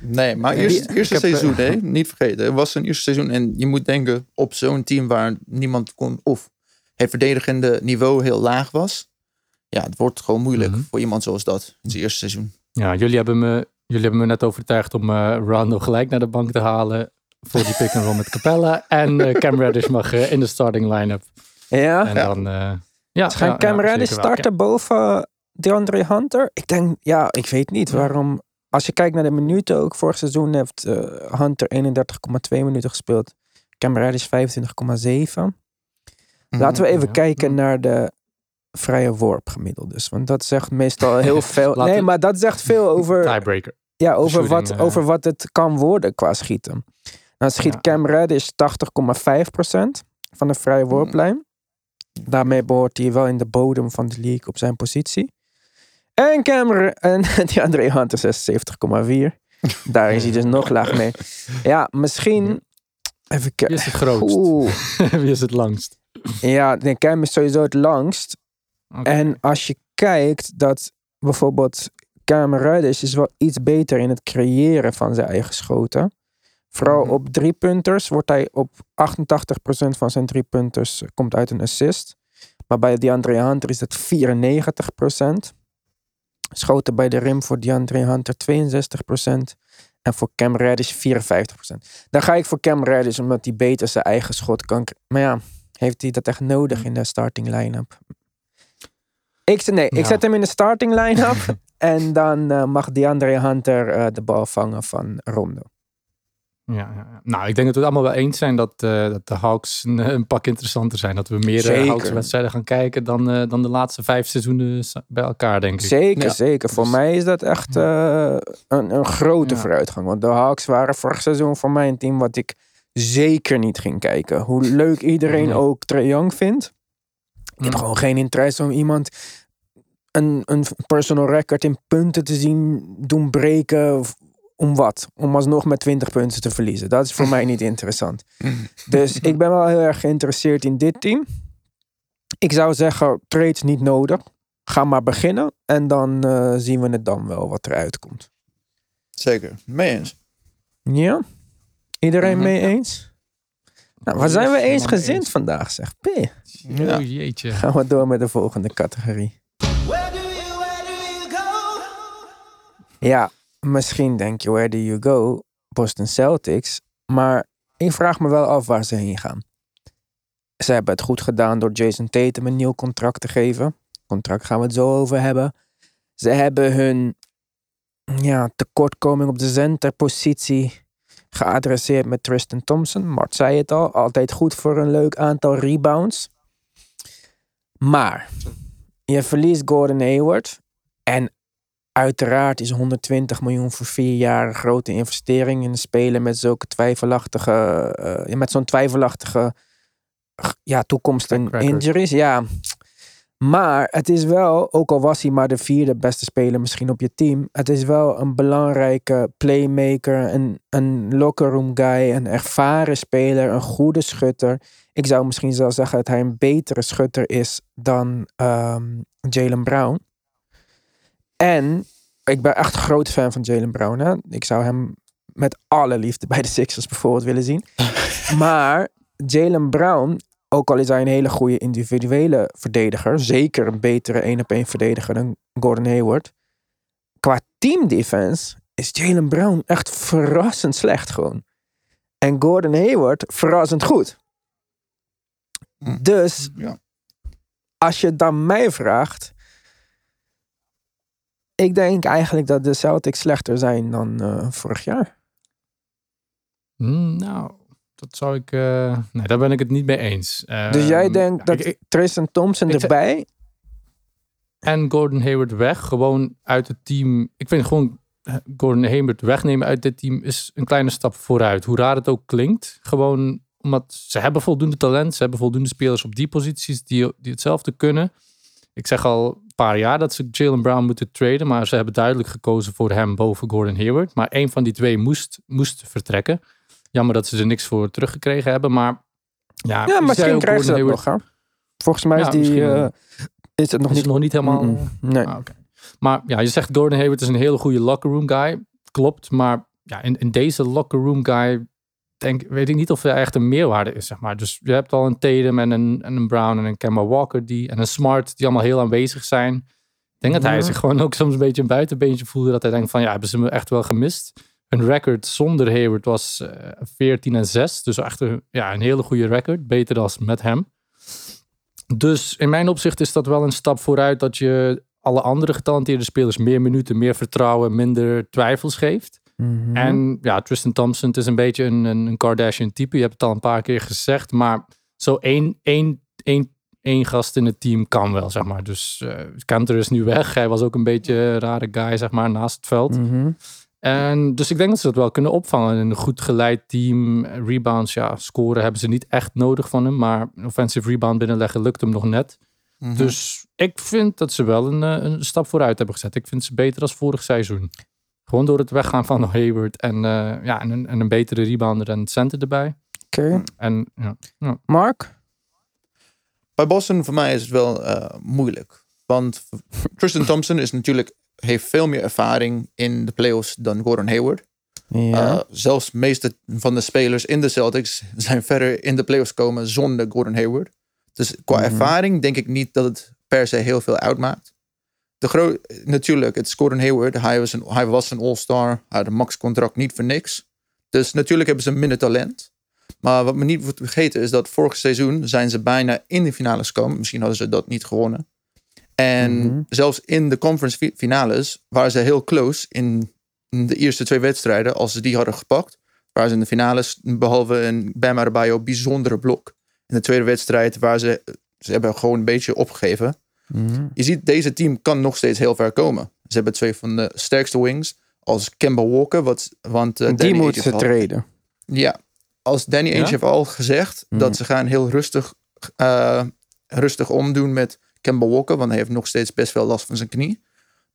Nee, maar eerste, eerste seizoen, hè? niet vergeten. Het was een eerste seizoen en je moet denken op zo'n team waar niemand kon, of het verdedigende niveau heel laag was. Ja, het wordt gewoon moeilijk mhm. voor iemand zoals dat in zijn eerste seizoen. Ja, jullie hebben me, jullie hebben me net overtuigd om uh, Rondo gelijk naar de bank te halen voor die pick and roll met Capella. (laughs) En uh, Cam Reddish mag uh, in de starting line-up. Ja. En dan, uh, ja. Gaan Cam Reddish starten boven DeAndre Hunter? Ik denk, ja, ik weet niet waarom als je kijkt naar de minuten ook, vorig seizoen heeft uh, Hunter 31,2 minuten gespeeld. Cam Reddish 25,7. Laten we even kijken naar de vrije worp gemiddeld dus. Want dat zegt meestal heel (laughs) veel. nee, maar dat zegt veel (laughs) over... Tiebreaker. Ja, over, wat, uh, over wat het kan worden qua schieten. Dan schiet ja. Cam Reddish 80,5% van de vrije mhm. worplijn. Daarmee behoort hij wel in de bodem van de league op zijn positie. En Cameron (laughs) en die André Hunter 76,4. Daar is hij dus nog laag mee. Ja, misschien. Even kijken. Wie is het grootst? (laughs) Wie is het langst? Ja, nee, Cam is sowieso het langst. Okay. En als je kijkt dat bijvoorbeeld Cam is wel iets beter in het creëren van zijn eigen schoten. Vooral mm-hmm. op drie punters wordt hij op 88% van zijn drie punters komt uit een assist. Maar bij die André Hunter is dat 94%. Schoten bij de rim voor DeAndre Hunter 62%. En voor Cam Reddish 54%. Dan ga ik voor Cam Reddish omdat hij beter zijn eigen schot kan. Maar ja, heeft hij dat echt nodig in de starting line-up? Ik, nee, ik zet hem in de starting line-up. (laughs) en dan uh, mag DeAndre Hunter uh, de bal vangen van Rondo. Ja, ja, nou, ik denk dat we het allemaal wel eens zijn dat, uh, dat de Hawks een, een, pak interessanter zijn. Dat we meer uh, Hawks wedstrijden gaan kijken dan, uh, dan de laatste vijf seizoenen bij elkaar, denk ik. Zeker, ja. zeker. Voor dus- mij is dat echt een, een grote ja. vooruitgang. Want de Hawks waren vorig seizoen voor mij een team wat ik zeker niet ging kijken. Hoe leuk iedereen ook Trae Young vindt. Ik heb gewoon geen interesse om iemand een, een personal record in punten te zien doen breken. Om wat? Om alsnog met 20 punten te verliezen. Dat is voor (laughs) mij niet interessant. (laughs) Dus ik ben wel heel erg geïnteresseerd in dit team. Ik zou zeggen, trades niet nodig. Ga maar beginnen. En dan uh, zien we het dan wel wat eruit komt. Zeker. Mee eens. Ja? Iedereen mm -hmm. mee eens? Nou, waar zijn we eensgezind eens. vandaag, zeg. P. Ja. Oh, jeetje. Gaan we door met de volgende categorie. Ja, misschien denk je, where do you go? Boston Celtics. Maar ik vraag me wel af waar ze heen gaan. Ze hebben het goed gedaan door Jason Tatum een nieuw contract te geven. Contract gaan we het zo over hebben. Ze hebben hun ja, tekortkoming op de centerpositie geadresseerd met Tristan Thompson. Mart zei het al, altijd goed voor een leuk aantal rebounds. Maar je verliest Gordon Hayward. En uiteraard is 120 miljoen voor vier jaar een grote investering in spelen met zulke twijfelachtige, uh, met zo'n twijfelachtige ja, toekomst en injuries. Ja. Maar het is wel, ook al was hij maar de vierde beste speler misschien op je team, het is wel een belangrijke playmaker, een, een locker room guy, een ervaren speler, een goede schutter. Ik zou misschien zelfs zeggen dat hij een betere schutter is dan um, Jalen Brown. En ik ben echt een groot fan van Jalen Brown. Hè? Ik zou hem met alle liefde bij de Sixers bijvoorbeeld willen zien. (laughs) maar Jalen Brown, ook al is hij een hele goede individuele verdediger, zeker een betere één op één verdediger dan Gordon Hayward. Qua teamdefense is Jalen Brown echt verrassend slecht gewoon. En Gordon Hayward verrassend goed. Hm. Dus ja. als je dan mij vraagt, ik denk eigenlijk dat de Celtics slechter zijn dan uh, vorig jaar. Mm, nou, dat zou ik. Uh, nee, daar ben ik het niet mee eens. Uh, dus jij denkt dat ik, Tristan Thompson erbij. En Gordon Hayward weg. Gewoon uit het team. Ik vind gewoon Gordon Hayward wegnemen uit dit team is een kleine stap vooruit. Hoe raar het ook klinkt. Gewoon omdat ze hebben voldoende talent. Ze hebben voldoende spelers op die posities die, die hetzelfde kunnen. Ik zeg al paar jaar dat ze Jalen Brown moeten traden. Maar ze hebben duidelijk gekozen voor hem boven Gordon Hayward. Maar één van die twee moest, moest vertrekken. Jammer dat ze er niks voor teruggekregen hebben. Maar ja, ja misschien krijgen ze dat nog. Hè? Volgens mij is, die, uh, is het nog is niet... nog niet helemaal... Mm -mm. Nee. Ah, okay. Maar ja, je zegt Gordon Hayward is een hele goede locker room guy. Klopt, maar ja, in, in deze locker room guy denk, weet ik niet of er echt een meerwaarde is, zeg maar. Dus je hebt al een Tatum en een, en een Brown en een Kemba Walker die, en een Smart die allemaal heel aanwezig zijn. Ik denk dat hij zich gewoon ook soms een beetje een buitenbeentje voelde. Dat hij denkt van ja, hebben ze me echt wel gemist. Een record zonder Hayward was uh, 14 en 6. Dus echt een, ja, een hele goede record. Beter dan met hem. Dus in mijn opzicht is dat wel een stap vooruit dat je alle andere getalenteerde spelers meer minuten, meer vertrouwen, minder twijfels geeft. Mm -hmm. En ja, Tristan Thompson het is een beetje een, een Kardashian type. Je hebt het al een paar keer gezegd. Maar zo één, één, één, één gast in het team kan wel, zeg maar. Dus uh, Kanter is nu weg. Hij was ook een beetje een rare guy, zeg maar, naast het veld. Mm -hmm. En dus ik denk dat ze dat wel kunnen opvangen. Een goed geleid team, rebounds, ja, scoren hebben ze niet echt nodig van hem. Maar offensive rebound binnenleggen lukt hem nog net. Mhm. Mm -hmm. Dus ik vind dat ze wel een, een stap vooruit hebben gezet. Ik vind ze beter als vorig seizoen. Gewoon door het weggaan van Hayward en, uh, ja, en, een, en een betere rebounder en center erbij. Oké. Okay. En ja, ja. Mark? Bij Boston voor mij is het wel uh, moeilijk. Want Tristan Thompson is natuurlijk, heeft veel meer ervaring in de playoffs dan Gordon Hayward. Ja. Uh, zelfs de meeste van de spelers in de Celtics zijn verder in de playoffs komen zonder Gordon Hayward. Dus qua mm -hmm. ervaring denk ik niet dat het per se heel veel uitmaakt. De natuurlijk, het is Gordon Hayward. Hij was een, hij was een all-star. Hij had een max-contract niet voor niks. Dus natuurlijk hebben ze minder talent. Maar wat me niet moet vergeten is dat vorig seizoen zijn ze bijna in de finales gekomen. Misschien hadden ze dat niet gewonnen. En mm-hmm. zelfs in de conference finales waren ze heel close in de eerste twee wedstrijden. Als ze die hadden gepakt, waren ze in de finales, behalve een Bam Adebayo, bijzondere blok. In de tweede wedstrijd waar ze, ze hebben gewoon een beetje opgegeven. Mm-hmm. Je ziet, deze team kan nog steeds heel ver komen. Ze hebben twee van de sterkste wings. Als Kemba Walker. Wat, want, uh, Die Danny moeten ze treden. Ja. Als Danny Ainge Ja? heeft al gezegd Mm. dat ze gaan heel rustig, uh, rustig omdoen met Kemba Walker, want hij heeft nog steeds best wel last van zijn knie.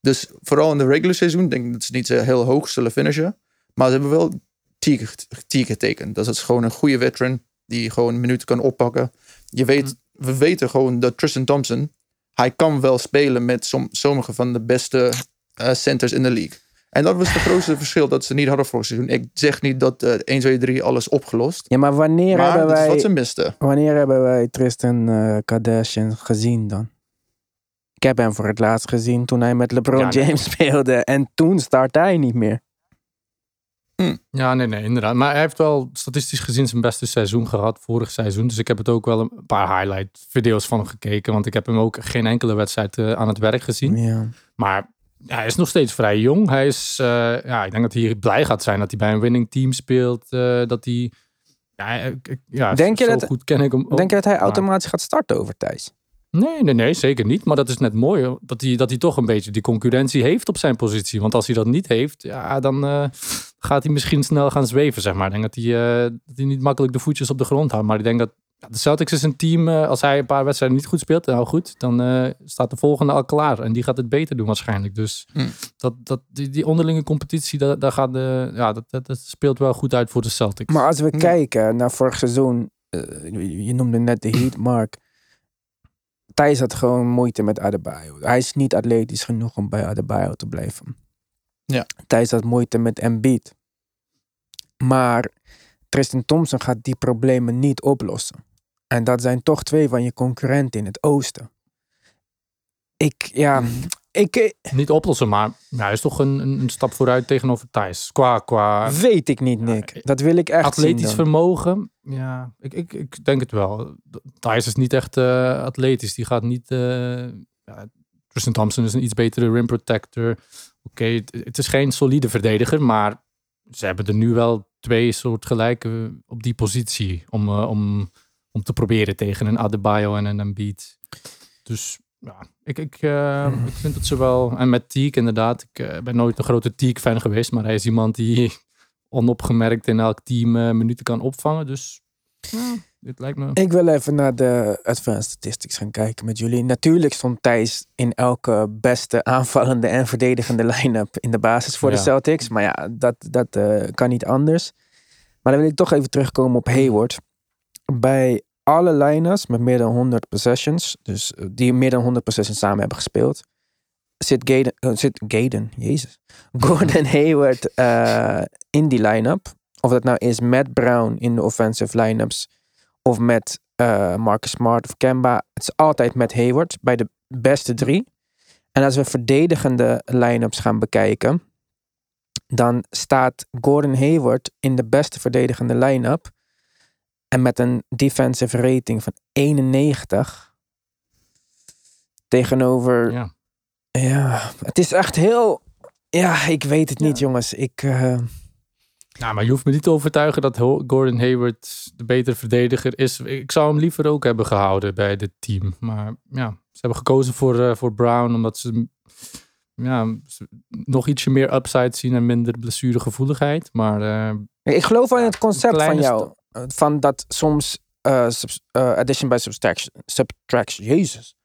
Dus vooral in de regular seizoen denk ik dat ze niet zo heel hoog zullen finishen. Maar ze hebben wel Teague getekend. Dat is gewoon een goede veteran die gewoon minuten kan oppakken. Je weet, Mm. we weten gewoon dat Tristan Thompson, hij kan wel spelen met som, sommige van de beste eh, centers in de league. En dat was het grootste (laughs) verschil dat ze niet hadden vorig seizoen. Ik zeg niet dat eh 1, 2, 3 alles opgelost. Ja, maar wanneer Maar hebben dat is wij... wat ze misten. Wanneer hebben wij Tristan eh Kardashian gezien dan? Ik heb hem voor het laatst gezien toen hij met LeBron Ja, nee. James (laughs) speelde. En toen startte hij niet meer. Ja, nee, nee, inderdaad. Maar hij heeft wel statistisch gezien zijn beste seizoen gehad, vorig seizoen. Dus ik heb het ook wel een paar highlight video's van hem gekeken. Want ik heb hem ook geen enkele wedstrijd eh, aan het werk gezien. Ja. Maar hij is nog steeds vrij jong. Hij is, eh, ja, ik denk dat hij blij gaat zijn dat hij bij een winning team speelt. eh, dat hij, ja, ja Denk je dat- goed ken ik hem ook. Denk je dat hij maar- automatisch gaat starten over Thijs? Nee, nee, nee, zeker niet. Maar dat is net mooi, dat hij, dat hij toch een beetje die concurrentie heeft op zijn positie. Want als hij dat niet heeft, ja, dan gaat hij misschien snel gaan zweven, zeg maar. Ik denk dat hij, eh, dat hij niet makkelijk de voetjes op de grond houdt. Maar ik denk dat ja, de Celtics is een team, eh, als hij een paar wedstrijden niet goed speelt, nou goed, dan eh, staat de volgende al klaar. En die gaat het beter doen waarschijnlijk. Dus Hm. dat, dat, die, die onderlinge competitie, daar, daar gaat de, ja, dat, dat, dat speelt wel goed uit voor de Celtics. Maar als we Ja. kijken naar vorig seizoen. je je noemde net de Heat, (clears throat) Mark. Thijs had gewoon moeite met Adebayo. Hij is niet atletisch genoeg om bij Adebayo te blijven. Ja. Thijs had moeite met Embiid. Maar Tristan Thompson gaat die problemen niet oplossen. En dat zijn toch twee van je concurrenten in het oosten. Ik, ja, Mhm. ik eh, Niet oplossen, maar hij is toch een, een stap vooruit tegenover Thijs. Qua, qua weet ik niet, Nick. Dat wil ik echt atletisch vermogen, ja, ik, ik, ik denk het wel. Thijs is niet echt eh, atletisch. Die gaat niet... eh ja, Tristan Thompson is een iets betere rim protector. Oké, het, het is geen solide verdediger, maar ze hebben er nu wel twee soort gelijke op die positie om, eh, om, om te proberen tegen een Adebayo en een Embiid. Dus ja, ik, ik, eh, ik vind dat ze wel... En met Teague inderdaad, ik eh, ben nooit een grote Teague-fan geweest, maar hij is iemand die (laughs) onopgemerkt in elk team minuten kan opvangen. Dus ja, dit lijkt me... Ik wil even naar de advanced statistics gaan kijken met jullie. Natuurlijk stond Thijs in elke beste aanvallende en verdedigende line-up in de basis voor de. Celtics. Maar ja, dat, dat eh, kan niet anders. Maar dan wil ik toch even terugkomen op Hayward. Bij alle liners met meer dan 100 possessions, dus eh, die meer dan 100 possessions samen hebben gespeeld, zit Gaden, eh, zit Gaden jezus, (laughs) Gordon Hayward in die line-up. Of dat nou is met Brown in de offensive line-ups of met eh, Marcus Smart of Kemba. Het is altijd met Hayward bij de beste drie. En als we verdedigende line-ups gaan bekijken, dan staat Gordon Hayward in de beste verdedigende line-up. En met een defensive rating van 91 tegenover Ja. ja, het is echt heel. Ja, ik weet het niet, jongens. Ik. eh, Nou, maar je hoeft me niet te overtuigen dat Gordon Hayward de betere verdediger is. Ik zou hem liever ook hebben gehouden bij dit team. Maar ja, ze hebben gekozen voor, eh, voor Brown omdat ze ja, ze nog ietsje meer upside zien en minder blessuregevoeligheid. Maar eh, ik geloof wel in het concept van jou. eh, Van dat soms addition by subtraction. Subtraction. Jezus.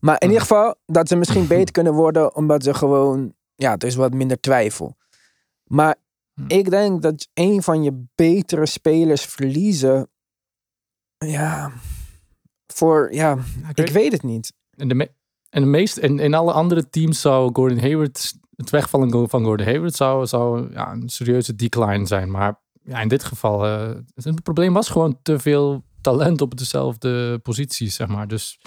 Maar in ieder geval dat ze misschien (laughs) beter kunnen worden omdat ze gewoon. Ja, er is wat minder twijfel. Maar Hm. ik denk dat een van je betere spelers verliezen. Ja. Voor. Ja, ik ik weet- het niet. En de, me- en de meeste, in alle andere teams zou Gordon Hayward, het wegvallen van Gordon Hayward zou, zou ja, een serieuze decline zijn. Maar ja, in dit geval, eh, het probleem was gewoon te veel talent op dezelfde positie, zeg maar. Dus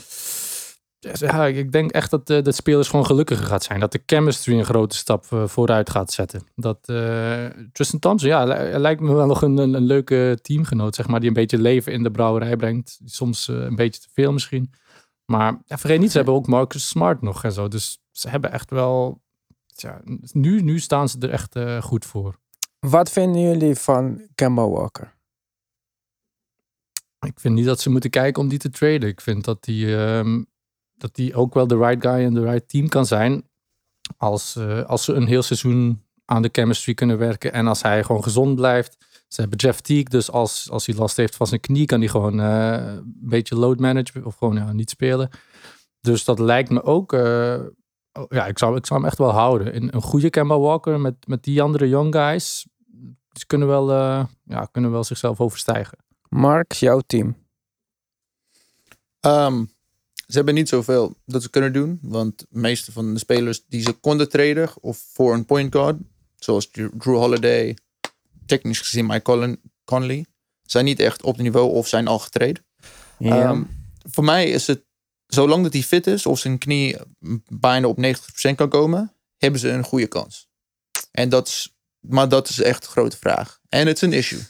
ja, ik denk echt dat de, dat spelers gewoon gelukkiger gaat zijn. Dat de chemistry een grote stap eh, vooruit gaat zetten. Dat eh, Tristan Thompson, ja, li- lijkt me wel nog een, een, een leuke teamgenoot, zeg maar. Die een beetje leven in de brouwerij brengt. Soms een beetje te veel misschien. Maar ja, vergeet niet, ze hebben ook Marcus Smart nog en zo. Dus ze hebben echt wel... Ja, nu, nu staan ze er echt goed voor. Wat vinden jullie van Kemba Walker? Ik vind niet dat ze moeten kijken om die te traden. Ik vind dat die, ehm, dat die ook wel de right guy en de right team kan zijn. Als, eh, als ze een heel seizoen aan de chemistry kunnen werken. En als hij gewoon gezond blijft. Ze hebben Jeff Teague, dus als, als hij last heeft van zijn knie, kan hij gewoon eh, een beetje load managen. Of gewoon ja, niet spelen. Dus dat lijkt me ook. eh, oh, ja, ik zou, ik zou hem echt wel houden. Een, een goede Kemba Walker met, met die andere young guys. Ze kunnen wel, eh, ja, kunnen wel zichzelf overstijgen. Mark, jouw team. Ehm, ze hebben niet zoveel dat ze kunnen doen. Want de meeste van de spelers die ze konden traden of voor een point guard, zoals Drew Holiday, technisch gezien Mike Conley, zijn niet echt op het niveau of zijn al getraind. Ja. Ehm, voor mij is het, zolang dat hij fit is of zijn knie bijna op 90% kan komen, hebben ze een goede kans. En dat is, maar dat is echt een grote vraag. En het is een issue.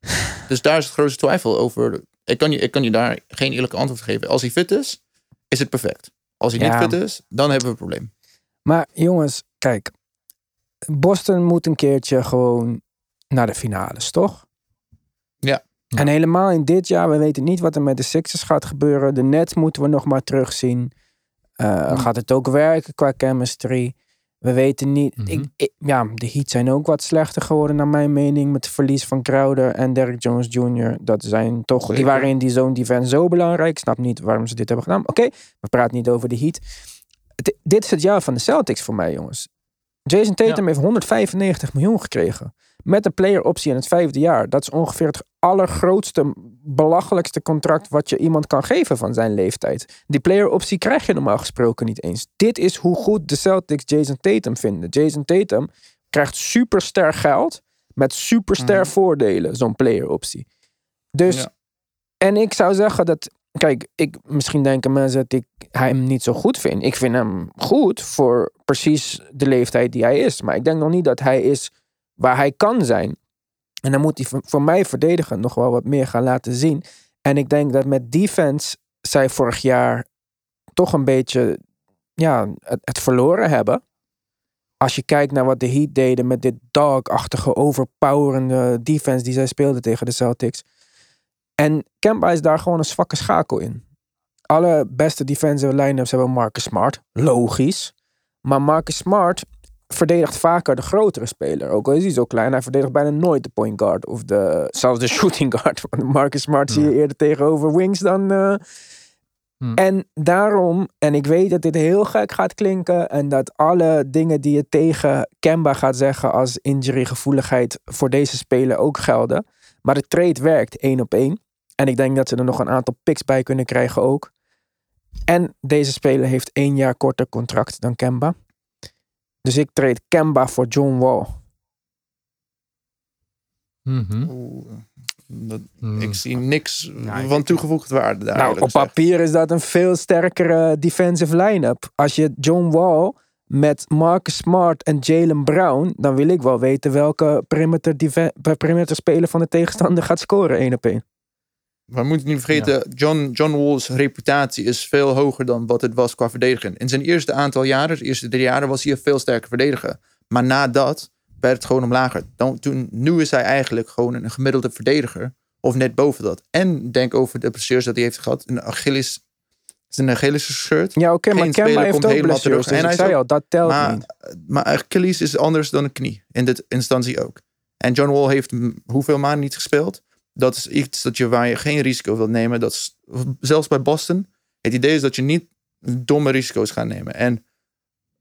(laughs) dus daar is het grootste twijfel over. Ik kan, je, ik kan je daar geen eerlijke antwoord geven. Als hij fit is, is het perfect. Als hij Ja. niet fit is, dan hebben we een probleem. Maar jongens, kijk. Boston moet een keertje gewoon naar de finales, toch? Ja. En helemaal in dit jaar, we weten niet wat er met de Sixers gaat gebeuren. De Nets moeten we nog maar terugzien. Eh, Gaat het ook werken qua chemistry? We weten niet. Mhm. ik, ik- ja, de Heat zijn ook wat slechter geworden, naar mijn mening. Met het verlies van Crowder en Derrick Jones Jr. Dat zijn toch. Die waren in die zone defense zo belangrijk. Ik snap niet waarom ze dit hebben gedaan. Oké, we praten niet over de Heat. Dit is het jaar van de Celtics voor mij, jongens. Jason Tatum heeft 195 miljoen gekregen. Met een player optie in het vijfde jaar. Dat is ongeveer het allergrootste, belachelijkste contract wat je iemand kan geven van zijn leeftijd. Die player optie krijg je normaal gesproken niet eens. Dit is hoe goed de Celtics Jason Tatum vinden. Jason Tatum krijgt superster geld met superster voordelen, zo'n player optie. Dus, Ja. en ik zou zeggen dat, kijk, ik, misschien denken mensen dat ik hem niet zo goed vind. Ik vind hem goed voor precies de leeftijd die hij is. Maar ik denk nog niet dat hij is waar hij kan zijn. En dan moet hij voor- mij verdedigen nog wel wat meer gaan laten zien. En ik denk dat met defense zij vorig jaar toch een beetje ja, het, het verloren hebben. Als je kijkt naar wat de Heat deden met dit dog-achtige, overpowerende defense die zij speelden tegen de Celtics. En Kemba is daar gewoon een zwakke schakel in. Alle beste defensive line-ups hebben Marcus Smart. Logisch. Maar Marcus Smart verdedigt vaker de grotere speler. Ook al is hij zo klein, hij verdedigt bijna nooit de point guard. Of de, zelfs de shooting guard. Marcus Smart zie je eerder tegenover wings dan... eh, Hmm. En daarom, en ik weet dat dit heel gek gaat klinken... en dat alle dingen die je tegen Kemba gaat zeggen... als injurygevoeligheid voor deze speler ook gelden. Maar de trade werkt één op één. En ik denk dat ze er nog een aantal picks bij kunnen krijgen ook. En deze speler heeft één jaar korter contract dan Kemba. Dus ik trade Kemba voor John Wall. Mhm. Oeh, dat, Hmm. Ik zie niks Ja, van toegevoegde waarde daar. Nou, op gezegd. papier is dat een veel sterkere defensive line-up. Als je John Wall met Marcus Smart en Jalen Brown... dan wil ik wel weten welke perimeter, speler van de tegenstander gaat scoren één op één. Maar we moeten niet vergeten, John, John Wall's reputatie is veel hoger dan wat het was qua verdedigen. In zijn eerste aantal jaren, de eerste drie jaren, was hij een veel sterker verdediger. Maar na dat werd het gewoon omlager. Dan, toen, nu is hij eigenlijk gewoon een gemiddelde verdediger. Of net boven dat. En denk over de blessures dat hij heeft gehad. Een Achilles, zijn Achilles gescheurd. Ja, oké, maar Kemba heeft komt ook blessures. terug. Dus En ik hij zei is al, dat telt Maar, niet. maar Achilles is anders dan een knie. In dit instantie ook. En John Wall heeft hoeveel maanden niet gespeeld. Dat is iets dat je, waar je geen risico wilt nemen. Dat is, zelfs bij Boston. Het idee is dat je niet domme risico's gaat nemen. En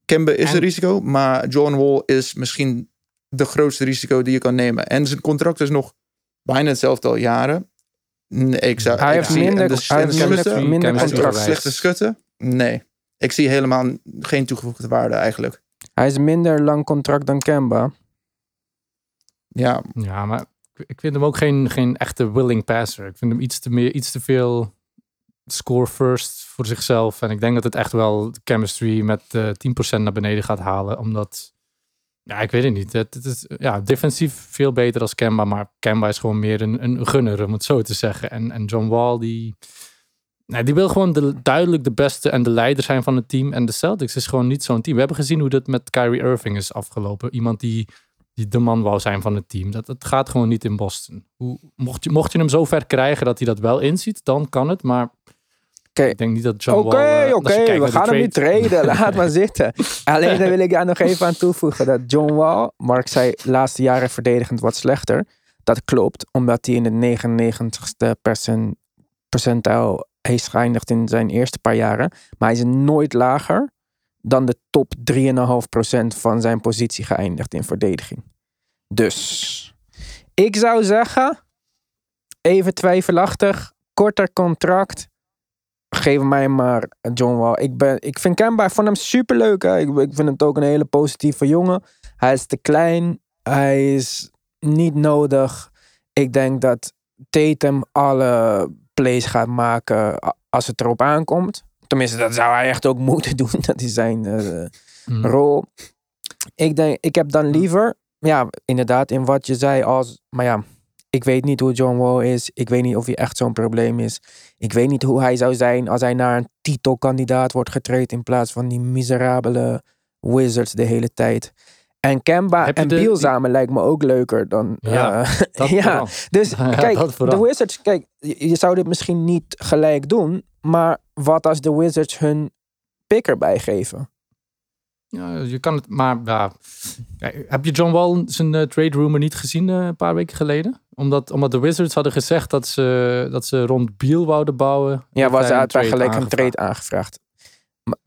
Kemba is En- een risico. Maar John Wall is misschien de grootste risico die je kan nemen. En zijn contract is nog bijna hetzelfde al jaren. Nee, ik zou, Hij ik heeft zie- minder- de- hij minder- schutten- minder contract. Slechte schutten? Nee. Ik zie helemaal geen toegevoegde waarde eigenlijk. Hij is minder lang contract dan Kemba. Ja, Ja, maar ik- vind hem ook geen, geen echte willing passer. Ik vind hem iets te, meer, iets te veel score first voor zichzelf. En ik denk dat het echt wel de chemistry met eh 10% naar beneden gaat halen. Omdat, ja, ik weet het niet. Het, is ja, defensief veel beter als Kemba. Maar Kemba is gewoon meer een, een gunner, om het zo te zeggen. En, en John Wall, die, nee, die wil gewoon de, duidelijk de beste en de leider zijn van het team. En de Celtics is gewoon niet zo'n team. We hebben gezien hoe dat met Kyrie Irving is afgelopen. Iemand die die de man wou zijn van het team. Dat, dat gaat gewoon niet in Boston. Hoe, mocht, je, mocht je hem zo ver krijgen dat hij dat wel inziet, dan kan het. Maar Oké. ik denk niet dat John Oké, Wall... eh, oké, kijkt we gaan hem niet trade- traden. Laat maar (laughs) zitten. Alleen dan wil ik daar nog even aan toevoegen dat John Wall, Mark zei, laatste jaren verdedigend wat slechter. Dat klopt, omdat hij in de 99ste percent, percentile hij is geëindigd in zijn eerste paar jaren. Maar hij is nooit lager dan de top 3,5% van zijn positie geëindigd in verdediging. Dus ik zou zeggen, even twijfelachtig, korter contract. Geef mij maar John Wall. Ik, ben, ik vind Kemba, ik vond hem superleuk. Hè? Ik, ik vind het ook een hele positieve jongen. Hij is te klein. Hij is niet nodig. Ik denk dat Tatum alle plays gaat maken als het erop aankomt. Tenminste, dat zou hij echt ook (laughs) moeten doen. Dat is zijn eh, Mhm. rol. Ik denk, ik heb dan liever, ja, inderdaad, in wat je zei als, maar ja, ik weet niet hoe John Wall is. Ik weet niet of hij echt zo'n probleem is. Ik weet niet hoe hij zou zijn als hij naar een titelkandidaat wordt getraind in plaats van die miserabele Wizards de hele tijd. En Kemba en de- die- samen lijkt me ook leuker dan. Ja, eh, Dat (laughs) ja, dus (laughs) kijk, de Wizards, kijk, je zou dit misschien niet gelijk doen, maar wat als de Wizards hun pick erbij geven? Ja, je kan het, maar ja. Heb je John Wall zijn eh, trade rumor niet gezien eh, een paar weken geleden? Omdat, omdat de Wizards hadden gezegd dat ze, dat ze rond Beal wouden bouwen. Ja, was uit gelijk een trade aangevraagd.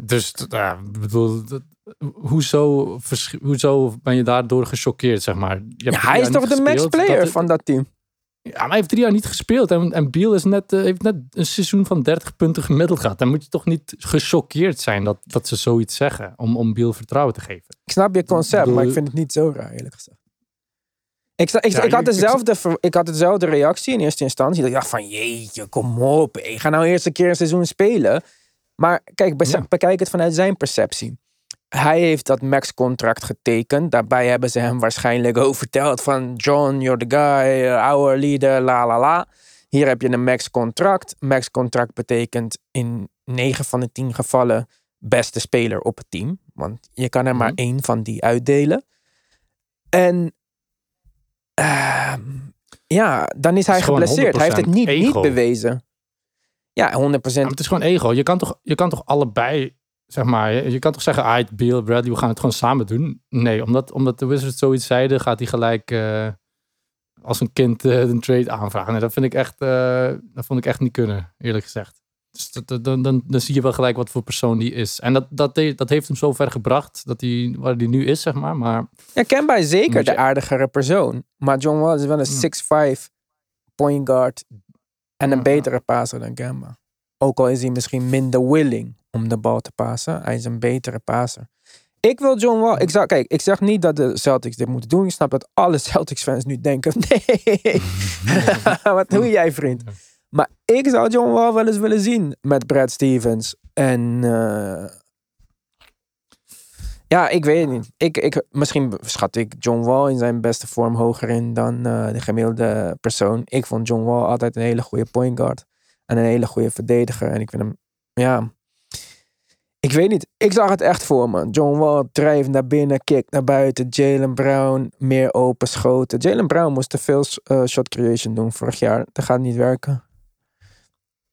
Dus ja, ik bedoel, dat- hoezo, hoezo ben je daardoor gechoqueerd, zeg maar? Je Ja, hij is toch de gespeeld, player van dat team? Ja, maar hij heeft drie jaar niet gespeeld. En, en Beal is net, eh, heeft net een seizoen van 30 punten gemiddeld gehad. Dan moet je toch niet gechoqueerd zijn dat, dat ze zoiets zeggen. Om, om Beal vertrouwen te geven. Ik snap je concept, maar ik vind het niet zo raar, eerlijk gezegd. Ik, ik, Ja, ik, had ik- dezelfde, ik had dezelfde reactie in eerste instantie. Dat ik dacht van, jeetje, kom op. Ik ga nou eerst een keer een seizoen spelen. Maar kijk, Ja. bekijk het vanuit zijn perceptie. Hij heeft dat max-contract getekend. Daarbij hebben ze hem waarschijnlijk ook (laughs) verteld van... John, you're the guy, our leader, la la la. Hier heb je een max-contract. Max-contract betekent in 9 van de 10 gevallen... beste speler op het team. Want je kan er maar Mhm. één van die uitdelen. En... ehm, ja, dan is hij is geblesseerd. Hij heeft het 100% niet, niet bewezen. Ja, 100%. Ja, maar het is gewoon ego. Je kan toch, je kan toch allebei, zeg maar, je je kan toch zeggen, ah, Bradley, we gaan het gewoon samen doen. Nee, omdat, omdat de Wizards zoiets zeiden, gaat hij gelijk eh, als een kind eh, een trade aanvragen. Nee, dat vind ik echt, eh, dat vond ik echt niet kunnen, eerlijk gezegd. Dus dat- dat- dan, dan, dan zie je wel gelijk wat voor persoon die is. En dat, dat, dat heeft hem zo ver gebracht, dat hij, waar hij nu is, zeg maar. Maar Ja, Kemba is zeker je- de aardigere persoon. Maar John Wall is wel een 6'5 point guard. En een Ja. betere passer dan Kemba. Ook al is hij misschien minder willing om de bal te passen. Hij is een betere passer. Ik wil John Wall. Ik, zou, kijk, ik zeg niet dat de Celtics dit moeten doen. Ik snap dat alle (laughs) Celtics fans nu denken: (laughs) nee, (laughs) wat doe jij, vriend? Maar ik zou John Wall wel eens willen zien met Brad Stevens. En eh, ja, ik weet het niet. Ik, ik, misschien schat ik John Wall in zijn beste vorm hoger in dan eh, de gemiddelde persoon. Ik vond John Wall altijd een hele goede point guard. En een hele goede verdediger. En ik vind hem, ja... Ik weet niet. Ik zag het echt voor me. John Wall drijft naar binnen, kick naar buiten. Jalen Brown meer open schoten. Jalen Brown moest te veel eh, shot creation doen vorig jaar. Dat gaat niet werken.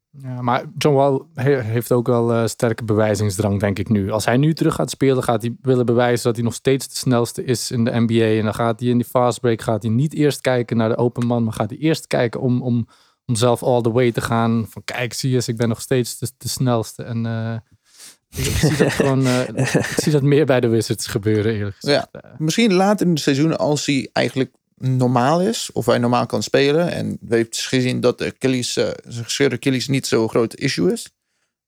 Ja, maar John Wall he- heeft ook wel eh, sterke bewijzingsdrang, denk ik nu. Als hij nu terug gaat spelen, gaat hij willen bewijzen dat hij nog steeds de snelste is in de NBA. En dan gaat hij in die fastbreak, gaat hij niet eerst kijken naar de open man, maar gaat hij eerst kijken om, om, om zelf all the way te gaan. Van kijk, zie je ik ben nog steeds de, de snelste. En eh, ik, zie dat gewoon, eh, (laughs) ik zie dat meer bij de Wizards gebeuren, eerlijk gezegd. Eh, Misschien later in het seizoen, als hij eigenlijk normaal is, of hij normaal kan spelen. En we hebben gezien dat de Achilles, eh, zijn gescheurde Achilles niet zo'n groot issue is.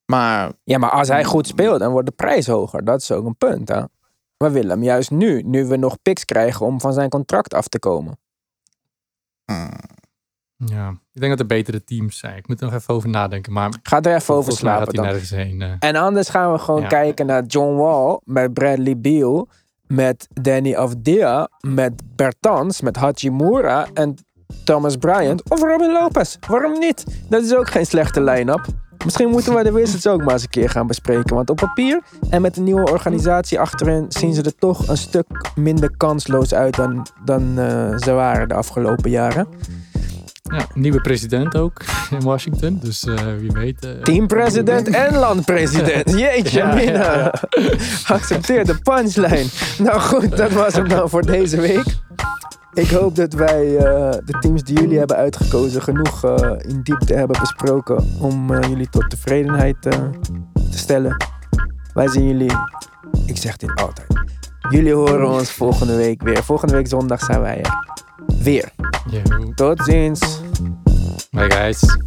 Maar Ja, maar als hij goed speelt, dan wordt de prijs hoger. Dat is ook een punt, hè. We willen hem juist nu, nu we nog picks krijgen om van zijn contract af te komen. Ja, ik denk dat er betere teams zijn. Ik moet er nog even over nadenken, maar Ga er even over slapen dan. heen. eh. En anders gaan we gewoon Ja. kijken naar John Wall met Bradley Beal, met Danny Avdia, met Bertans, met Hachimura en Thomas Bryant of Robin Lopez. Waarom niet? Dat is ook geen slechte line-up. Misschien moeten we de Wizards ook maar eens een keer gaan bespreken. Want op papier en met de nieuwe organisatie achterin zien ze er toch een stuk minder kansloos uit dan, dan eh, ze waren de afgelopen jaren. Ja, nieuwe president ook (laughs) in Washington. Dus eh, wie weet. eh, Teampresident en landpresident. (laughs) Jeetje, Ja, mina. ja, ja. Accepteer de punchline. Nou goed, dat was hem dan voor deze week. Ik hoop dat wij eh, de teams die jullie hebben uitgekozen genoeg in diepte hebben besproken om jullie tot tevredenheid te stellen. Wij zien jullie, ik zeg dit altijd. Jullie horen ons volgende week weer. Volgende week zondag zijn wij er. Weer. Tot ziens. Bye guys.